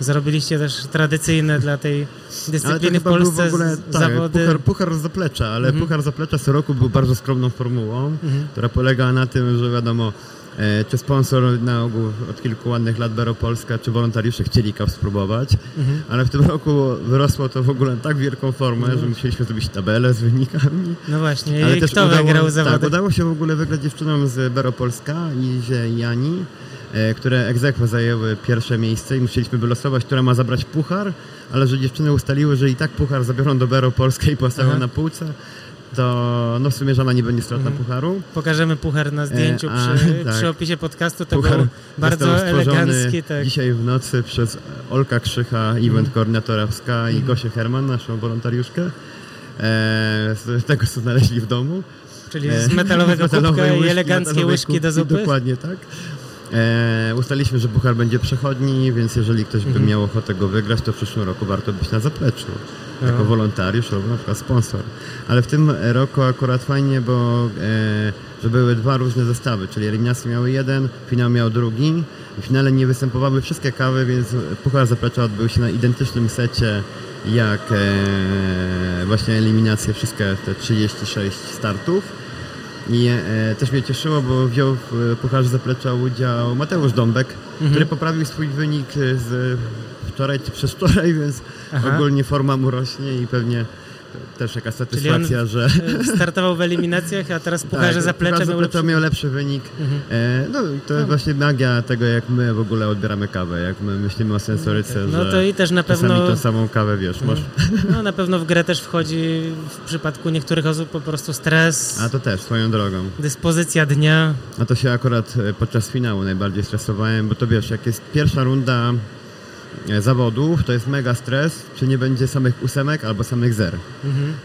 zrobiliście też tradycyjne dla tej dyscypliny w Polsce w ogóle tak, zawody. puchar, puchar zaplecza, ale Mhm. puchar zaplecza co roku był bardzo skromną formułą, Mhm. która polega na tym, że wiadomo, czy sponsor na ogół od kilku ładnych lat Bero Polska, czy wolontariusze chcieli kaw spróbować, Mhm. ale w tym roku wyrosło to w ogóle na tak wielką formę, że musieliśmy zrobić tabelę z wynikami. No właśnie, Ale i też kto udało, wygrał tak, zawody? udało się w ogóle wygrać dziewczynom z Bero Polska, Izie i Jani, e, które egzekwo zajęły pierwsze miejsce i musieliśmy wylosować, która ma zabrać puchar, ale że dziewczyny ustaliły, że i tak puchar zabiorą do Bero Polska i postawią na półce, to no w sumie żadna nie będzie stratna Mhm. pucharu. Pokażemy puchar na zdjęciu E, a, przy, tak. przy opisie podcastu. To Puchar był bardzo elegancki, tak. dzisiaj w nocy przez Olka Krzycha, event Mhm. koordynatorowska i Gosię Herman, naszą wolontariuszkę. E, z tego, co znaleźli w domu. Czyli E, z metalowego metalowej kubka i eleganckie łyżki do zupy. Dokładnie tak. E, ustaliliśmy, że puchar będzie przechodni, więc jeżeli ktoś by Mhm. miał ochotę go wygrać, to w przyszłym roku warto być na zapleczu. Jako No. wolontariusz albo na przykład sponsor. Ale w tym roku akurat fajnie, bo e, że były dwa różne zestawy, czyli eliminacje miały jeden, finał miał drugi. W finale nie występowały wszystkie kawy, więc Puchar Zaplecza odbył się na identycznym secie jak e, właśnie eliminacje, wszystkie te 36 startów. I e, też mnie cieszyło, bo wziął w Pucharze Zaplecza udział Mateusz Dąbek, który poprawił swój wynik z wczoraj czy przedwczoraj, więc Aha. ogólnie forma mu rośnie i pewnie też jaka satysfakcja, że E, Startował w eliminacjach, a teraz Pucharze Zaplecza Puchar miał Zaplecza lepszy... miał lepszy wynik. E, no i to jest właśnie magia tego, jak my w ogóle odbieramy kawę, jak my myślimy o sensoryce, No że to i też na czasami pewno... tą samą kawę, wiesz, masz... No na pewno w grę też wchodzi w przypadku niektórych osób po prostu stres, A to też, swoją drogą. dyspozycja dnia. A to się akurat e, podczas finału najbardziej stresowałem, bo to wiesz, jak jest pierwsza runda zawodów, to jest mega stres, czy nie będzie samych ósemek albo samych zer.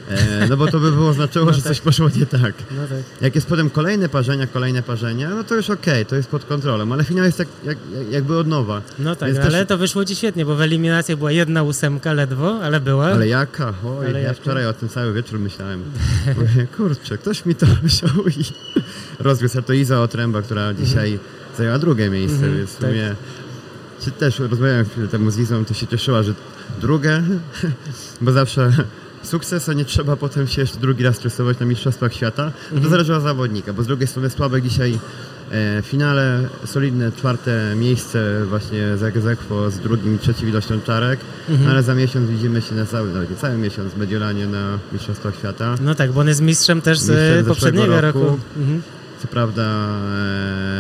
E, no bo to by było znaczyło, No że tak. coś poszło nie tak. No tak. Jak jest potem kolejne parzenia, kolejne parzenia, no to już okej, to jest pod kontrolą, ale finał jest jak, jak, jakby od nowa. No tak, Więc ale też- to wyszło ci świetnie, bo w eliminacjach była jedna ósemka ledwo, ale była. Ale jaka? Oj, Ale ja jaka? wczoraj o tym cały wieczór myślałem. Mówię, kurczę, ktoś mi to wziął i rozwiózł. A to Iza Otręba, która dzisiaj zajęła drugie miejsce, Mhm, więc w tak. sumie czy też rozmawiałem chwilę temu z Izą, to się cieszyła, że drugie, bo zawsze sukces, a nie trzeba potem się jeszcze drugi raz stresować na Mistrzostwach Świata. No Mhm. To zależy od zawodnika, bo z drugiej strony Sławek dzisiaj e, w finale solidne czwarte miejsce właśnie z egzekwo z drugim i trzecim ilością czarek, Mhm. ale za miesiąc widzimy się na cały, nawet nie cały miesiąc w Mediolanie na Mistrzostwach Świata. No tak, bo on jest mistrzem też z Mistrzem e, poprzedniego roku. roku. Mhm. Co prawda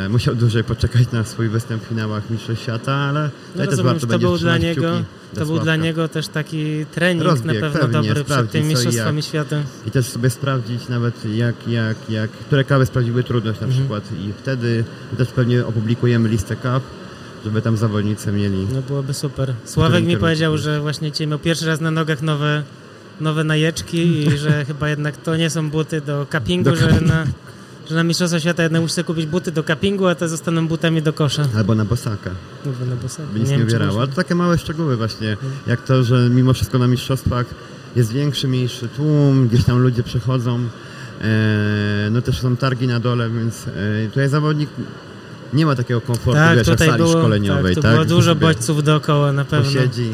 e, musiał dłużej poczekać na swój występ w finałach Mistrzostw Świata, ale No rozumiem, to będzie był dla niego, to był dla niego też taki trening Rozbieg, na pewno pewnie, dobry przed tymi mistrzostwami świata. I też sobie sprawdzić nawet jak, jak, jak, które kawy sprawdziły trudność na Mhm. przykład i wtedy też pewnie opublikujemy listę kaw, żeby tam zawodnicy mieli. No byłoby super. Sławek mi powiedział, że właśnie dzisiaj miał pierwszy raz na nogach nowe, nowe najeczki i że chyba jednak to nie są buty do cuppingu, Do że, na, że na Mistrzostwa Świata jednak sobie kupić buty do cuppingu, a te zostaną butami do kosza. Albo na bosaka, Mówię, no bo sobie- by nic nie, ubierało. można. Ale to takie małe szczegóły właśnie, jak to, że mimo wszystko na mistrzostwach jest większy, mniejszy tłum, gdzieś tam ludzie przychodzą, e, no też są targi na dole, więc e, tutaj zawodnik nie ma takiego komfortu, Tak, wiesz, jak w tutaj sali było, szkoleniowej, tak, tak? tu było że dużo bodźców dookoła na pewno. Posiedzi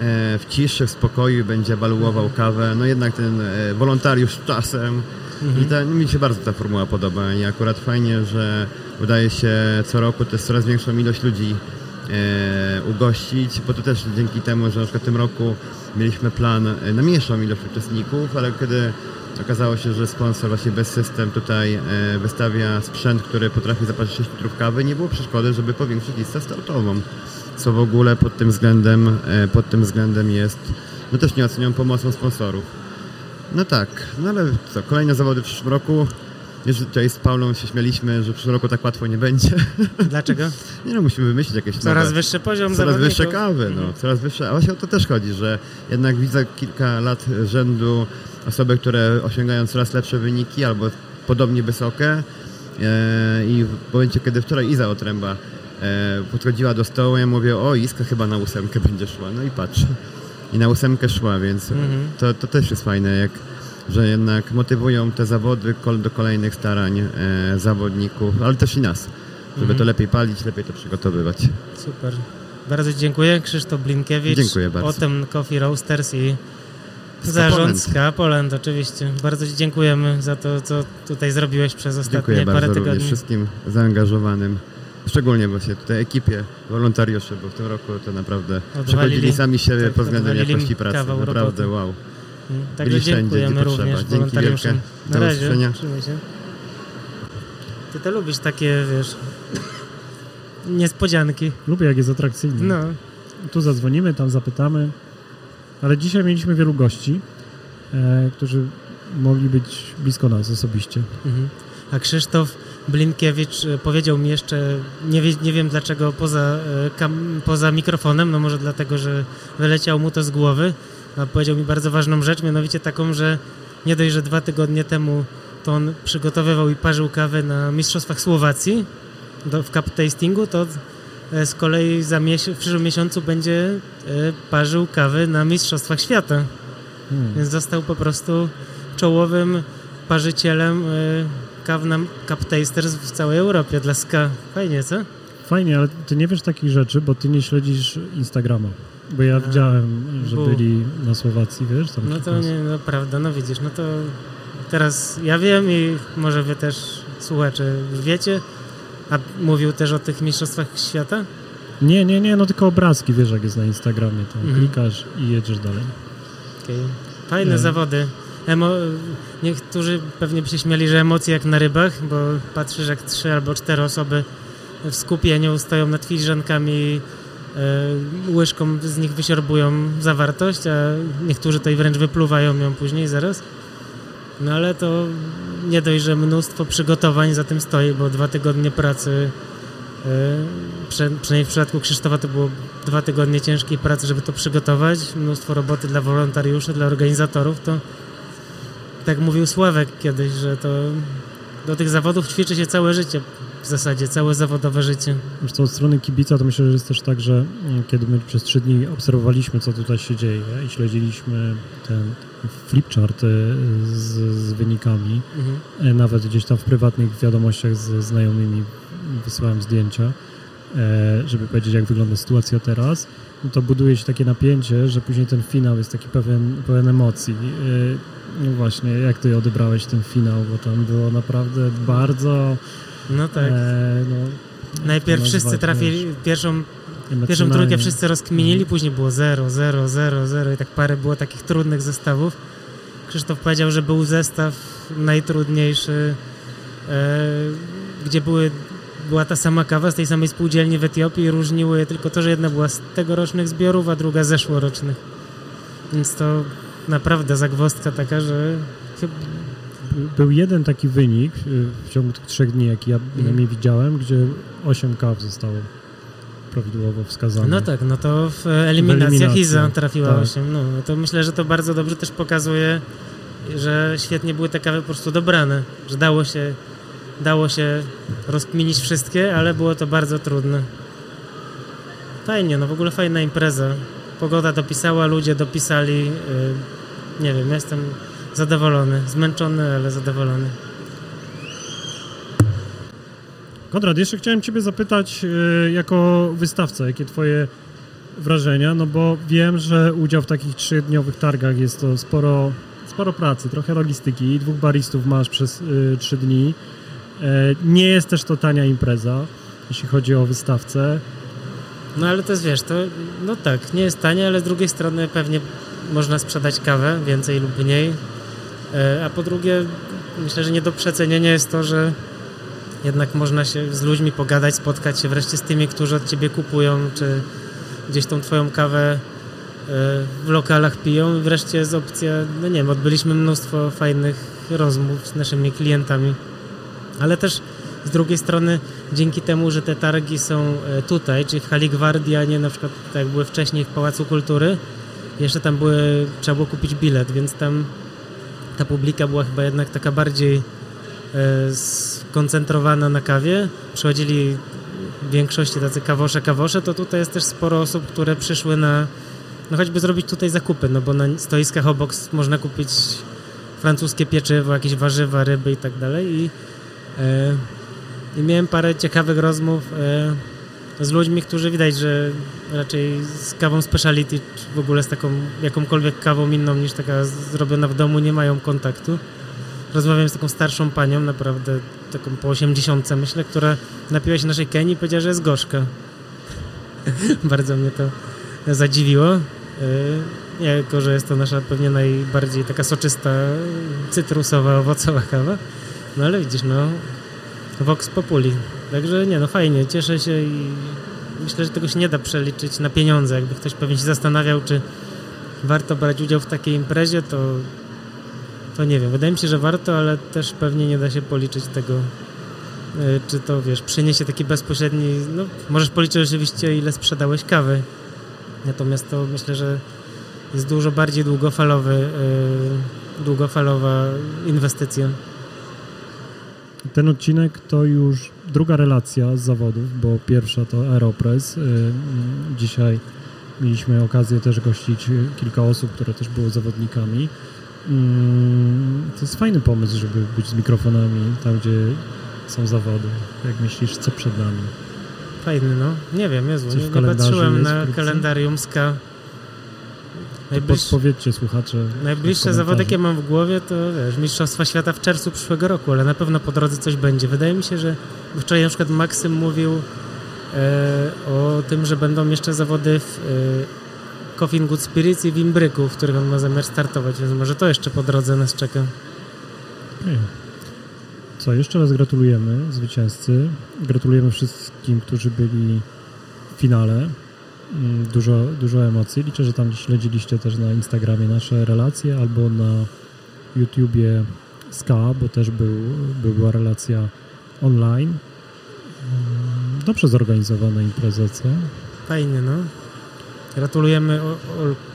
e, w ciszy, w spokoju, będzie balułował kawę, no jednak ten wolontariusz czasem Mhm. i ta, mi się bardzo ta formuła podoba i akurat fajnie, że udaje się co roku też coraz większą ilość ludzi e, ugościć, bo to też dzięki temu, że na przykład w tym roku mieliśmy plan e, na mniejszą ilość uczestników, ale kiedy okazało się, że sponsor właśnie bez system tutaj e, wystawia sprzęt, który potrafi zaparzyć 6 litrów kawy, nie było przeszkody, żeby powiększyć listę startową, co w ogóle pod tym względem, e, pod tym względem jest no też nieocenioną pomocą sponsorów. No tak, no ale co, kolejne zawody w przyszłym roku. Już tutaj z Paulą się śmialiśmy, że w przyszłym roku tak łatwo nie będzie. Dlaczego? Nie no, musimy wymyślić jakieś Coraz nowe, wyższy poziom coraz wyższe kawy, no, coraz wyższe. A właśnie o to też chodzi, że jednak widzę kilka lat rzędu osoby, które osiągają coraz lepsze wyniki albo podobnie wysokie. E, I w momencie, kiedy wczoraj Iza Otręba e, podchodziła do stołu, ja mówię, o Iska chyba na ósemkę będzie szła. No i patrz. I na ósemkę szła, więc Mhm. to, to też jest fajne, jak, że jednak motywują te zawody do kolejnych starań e, zawodników, ale też i nas, żeby Mhm. to lepiej palić, lepiej to przygotowywać. Super. Bardzo dziękuję. Krzysztof Blinkiewicz. Dziękuję bardzo. Potem Coffee Roasters i zarząd Poland. Ska Poland oczywiście. Bardzo Ci dziękujemy za to, co tutaj zrobiłeś przez ostatnie Dziękuję parę bardzo również tygodni. wszystkim zaangażowanym, szczególnie właśnie tutaj ekipie wolontariuszy, bo w tym roku to naprawdę Odwalili- przechodzili sami siebie tak, pod względem jakości pracy. Naprawdę roboty. wow. Mm, Także Byli wszędzie, dziękujemy gdzie potrzeba. również Dzięki wolontariuszom. wielkie. Na Do razie. usłyszenia. Trzymaj się. Ty to lubisz takie, wiesz, niespodzianki. Lubię, jak jest atrakcyjnie. No. Tu zadzwonimy, tam zapytamy. Ale dzisiaj mieliśmy wielu gości, e, którzy mogli być blisko nas osobiście. Mhm. A Krzysztof Blinkiewicz e, powiedział mi jeszcze, nie, wie, nie wiem dlaczego poza, e, kam, poza mikrofonem, no może dlatego, że wyleciał mu to z głowy, a powiedział mi bardzo ważną rzecz, mianowicie taką, że nie dość, że dwa tygodnie temu to on przygotowywał i parzył kawę na Mistrzostwach Słowacji do, w cup tastingu, to e, z kolei za w przyszłym miesiącu będzie parzył kawy na Mistrzostwach Świata. Hmm. Więc został po prostu czołowym parzycielem y, kaw na Cup Tasters w całej Europie dla ska. Fajnie, co? Fajnie, ale ty nie wiesz takich rzeczy, bo ty nie śledzisz Instagrama. Bo ja widziałem, że bu. byli na Słowacji, wiesz? Tam No to nie, no prawda, no widzisz, no to teraz ja wiem i może wy też słuchacze wiecie, a mówił też o tych mistrzostwach świata? nie, nie, nie, no tylko obrazki, wiesz, jak jest na Instagramie. Tam Mhm. klikasz i jedziesz dalej. Okej. Fajne Nie. zawody. Emo... Niektórzy pewnie by się śmiali, że emocje jak na rybach, bo patrzysz jak trzy albo cztery osoby w skupieniu stoją nad filiżankami, e, łyżką z nich wysiorbują zawartość, a niektórzy i wręcz wypluwają ją później zaraz. No ale to nie dość, że mnóstwo przygotowań za tym stoi, bo dwa tygodnie pracy, e, przynajmniej w przypadku Krzysztofa to było dwa tygodnie ciężkiej pracy, żeby to przygotować, mnóstwo roboty dla wolontariuszy, dla organizatorów, to tak mówił Sławek kiedyś, że to do tych zawodów ćwiczy się całe życie, w zasadzie całe zawodowe życie. Co, od strony kibica to myślę, że jest też tak, że mm, kiedy my przez trzy dni obserwowaliśmy, co tutaj się dzieje i śledziliśmy ten flipchart e, z, z wynikami, Mhm. E, Nawet gdzieś tam w prywatnych wiadomościach z znajomymi wysyłałem zdjęcia, e, żeby powiedzieć, jak wygląda sytuacja teraz. No to buduje się takie napięcie, że później ten finał jest taki pełen, pełen emocji. No właśnie, jak ty odebrałeś ten finał, bo tam było naprawdę bardzo No tak. e, no, Najpierw wszyscy trafili, pierwszą, pierwszą trójkę wszyscy rozkminili, później było 0, 0, 0, 0 i tak parę było takich trudnych zestawów. Krzysztof powiedział, że był zestaw najtrudniejszy, e, gdzie były, była ta sama kawa z tej samej spółdzielni w Etiopii i różniło je tylko to, że jedna była z tegorocznych zbiorów, a druga zeszłorocznych. Więc to naprawdę zagwozdka taka, że Był jeden taki wynik y, w ciągu tych trzech dni, jaki ja przynajmniej widziałem, gdzie 8 kaw zostało prawidłowo wskazane. No tak, no to w eliminacjach Iza trafiła tak. 8. No, no to myślę, że to bardzo dobrze też pokazuje, że świetnie były te kawy po prostu dobrane, że dało się, dało się rozkminić wszystkie, ale było to bardzo trudne. Fajnie, no w ogóle fajna impreza. Pogoda dopisała, ludzie dopisali. Yy, nie wiem, jestem zadowolony. Zmęczony, ale zadowolony. Konrad, jeszcze chciałem Ciebie zapytać e, jako wystawca, jakie Twoje wrażenia, no bo wiem, że udział w takich trzydniowych targach jest to sporo, sporo pracy, trochę logistyki, dwóch baristów masz przez y, trzy dni. E, nie jest też to tania impreza, jeśli chodzi o wystawcę. No ale to jest, wiesz, to no tak, nie jest tanie, ale z drugiej strony pewnie można sprzedać kawę, więcej lub mniej. E, A po drugie, myślę, że nie do przecenienia jest to, że jednak można się z ludźmi pogadać, spotkać się wreszcie z tymi, którzy od ciebie kupują, czy gdzieś tą twoją kawę e, w lokalach piją. I wreszcie jest opcja, no nie wiem, odbyliśmy mnóstwo fajnych rozmów z naszymi klientami. Ale też z drugiej strony dzięki temu, że te targi są e, tutaj, czyli w Hali Gwardii, a nie na przykład tak były wcześniej w Pałacu Kultury, jeszcze tam były, trzeba było kupić bilet, więc tam ta publika była chyba jednak taka bardziej e, skoncentrowana na kawie. Przychodzili w większości tacy kawosze, kawosze, to tutaj jest też sporo osób, które przyszły na, no choćby zrobić tutaj zakupy, no bo na stoiskach obok można kupić francuskie pieczywo, jakieś warzywa, ryby i tak dalej i e, i miałem parę ciekawych rozmów e, z ludźmi, którzy widać, że raczej z kawą speciality, czy w ogóle z taką jakąkolwiek kawą inną niż taka zrobiona w domu nie mają kontaktu. Rozmawiałem z taką starszą panią, naprawdę taką po 80 myślę, która napiła się naszej Kenii i powiedziała, że jest gorzka. Bardzo mnie to zadziwiło. E, jako, że jest to nasza pewnie najbardziej taka soczysta, cytrusowa, owocowa kawa. No ale widzisz, no Vox Populi. Także nie, no fajnie, cieszę się i myślę, że tego się nie da przeliczyć na pieniądze. Jakby ktoś pewnie się zastanawiał, czy warto brać udział w takiej imprezie, to, to nie wiem. Wydaje mi się, że warto, ale też pewnie nie da się policzyć tego, y, czy to, wiesz, przyniesie taki bezpośredni, no możesz policzyć oczywiście, ile sprzedałeś kawy. Natomiast to myślę, że jest dużo bardziej długofalowy, y, długofalowa inwestycja. Ten odcinek to już druga relacja z zawodów, bo pierwsza to Aeropress. Y, mm, Dzisiaj mieliśmy okazję też gościć y, kilka osób, które też były zawodnikami. To jest fajny pomysł, żeby być z mikrofonami tam, gdzie są zawody. Jak myślisz, co przed nami? Fajny, no. Nie wiem, Jezu, nie, nie patrzyłem na wkrótce? kalendarium SKA. To Najbliż, podpowiedzcie słuchacze. najbliższe zawody, jakie mam w głowie, to wiesz, Mistrzostwa Świata w czerwcu przyszłego roku, ale na pewno po drodze coś będzie. Wydaje mi się, że wczoraj na przykład Maksym mówił e, o tym, że będą jeszcze zawody w e, Coffin Good Spirits i w Imbryku, w których on ma zamiar startować, więc może to jeszcze po drodze nas czeka. Co, jeszcze raz gratulujemy zwycięzcy. Gratulujemy wszystkim, którzy byli w finale. Dużo, dużo emocji. Liczę, że tam śledziliście też na Instagramie nasze relacje albo na YouTubie SKA, bo też był, była relacja online. Mm, Dobrze zorganizowana impreza, co? Fajnie, no. Gratulujemy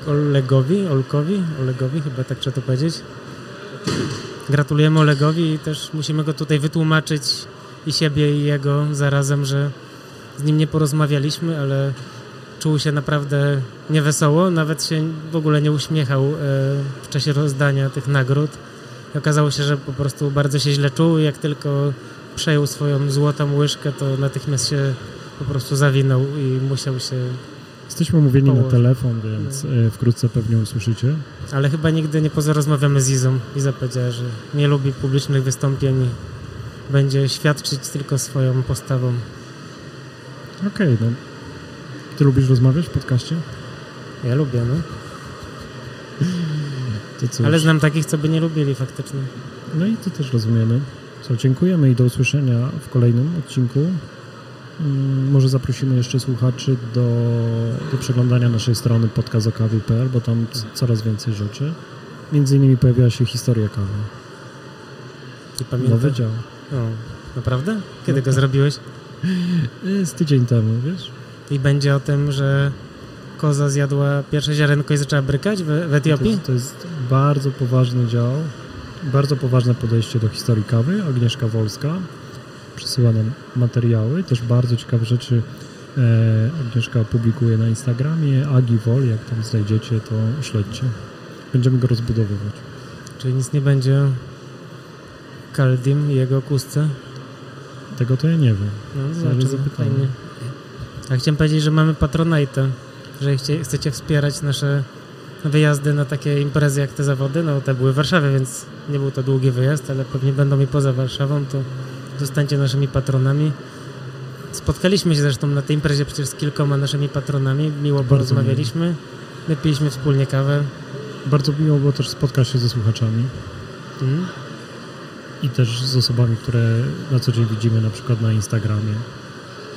Olegowi, Olkowi, Olegowi, chyba tak trzeba to powiedzieć. Gratulujemy Olegowi i też musimy go tutaj wytłumaczyć i siebie i jego zarazem, że z nim nie porozmawialiśmy, ale czuł się naprawdę niewesoło, nawet się w ogóle nie uśmiechał e, w czasie rozdania tych nagród. I okazało się, że po prostu bardzo się źle czuł i jak tylko przejął swoją złotą łyżkę, to natychmiast się po prostu zawinął i musiał się Jesteśmy umówieni na Położyć. telefon, więc e, wkrótce pewnie usłyszycie. Ale chyba nigdy nie porozmawiamy z Izą. Iza powiedziała, że nie lubi publicznych wystąpień będzie świadczyć tylko swoją postawą. Okej, no. Ty lubisz rozmawiać w podcaście? Ja lubię, no. Ale znam takich, co by nie lubili faktycznie. No i to też rozumiemy. Co, dziękujemy i do usłyszenia w kolejnym odcinku. Mm, Może zaprosimy jeszcze słuchaczy do, do przeglądania naszej strony podcastokawy.pl, bo tam coraz więcej rzeczy. Między innymi pojawiła się historia kawy. Nowy pamiętam. dział. O, naprawdę? Kiedy No go tak. zrobiłeś? Y, Z tydzień temu, wiesz? I będzie o tym, że koza zjadła pierwsze ziarenko i zaczęła brykać w, w To Etiopii? jest, to jest bardzo poważny dział, bardzo poważne podejście do historii kawy. Agnieszka Wolska przysyła nam materiały, też bardzo ciekawe rzeczy e, Agnieszka publikuje na Instagramie, Agivol, jak tam znajdziecie, to śledźcie. Będziemy go rozbudowywać. Czyli nic nie będzie Kaldim i jego kusce? Tego to ja nie wiem. No, Ale zobaczymy. Chciałem powiedzieć, że mamy Patronite, że chcie, chcecie wspierać nasze wyjazdy na takie imprezy jak te zawody. No te były w Warszawie, więc nie był to długi wyjazd, ale pewnie będą i poza Warszawą, to zostańcie naszymi patronami. Spotkaliśmy się zresztą na tej imprezie przecież z kilkoma naszymi patronami, miło Bardzo porozmawialiśmy, wypiliśmy wspólnie kawę. Bardzo miło było też spotkać się ze słuchaczami Mhm. i też z osobami, które na co dzień widzimy na przykład na Instagramie.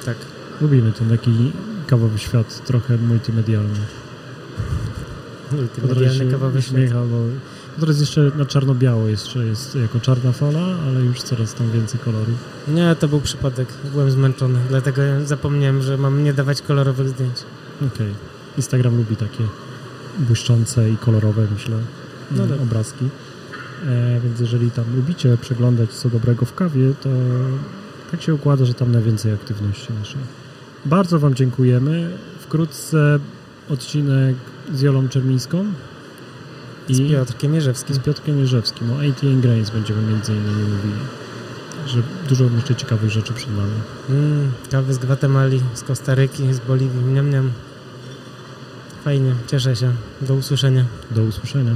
Tak. Lubimy ten taki kawowy świat, trochę multimedialny. Multimedialny kawowy świat. uśmiecha, bo teraz jeszcze na czarno-biało jeszcze jest jako czarna fala, ale już coraz tam więcej kolorów. Nie, to był przypadek. Byłem zmęczony, dlatego zapomniałem, że mam nie dawać kolorowych zdjęć. Okej. Instagram lubi takie błyszczące i kolorowe, myślę, No tak. obrazki. E, więc jeżeli tam lubicie przeglądać co dobrego w kawie, to tak się układa, że tam najwięcej aktywności naszej. Bardzo Wam dziękujemy. Wkrótce odcinek z Jolą Czermińską Z Piotrkiem Jerzewskim. z Piotrkiem Jerzewskim. O ATN Grains będziemy między innymi mówili. Że dużo jeszcze ciekawych rzeczy przed nami. Mm, kawy z Gwatemali, z Kostaryki, z Boliwii. Niam, niam. Fajnie, cieszę się. Do usłyszenia. Do usłyszenia.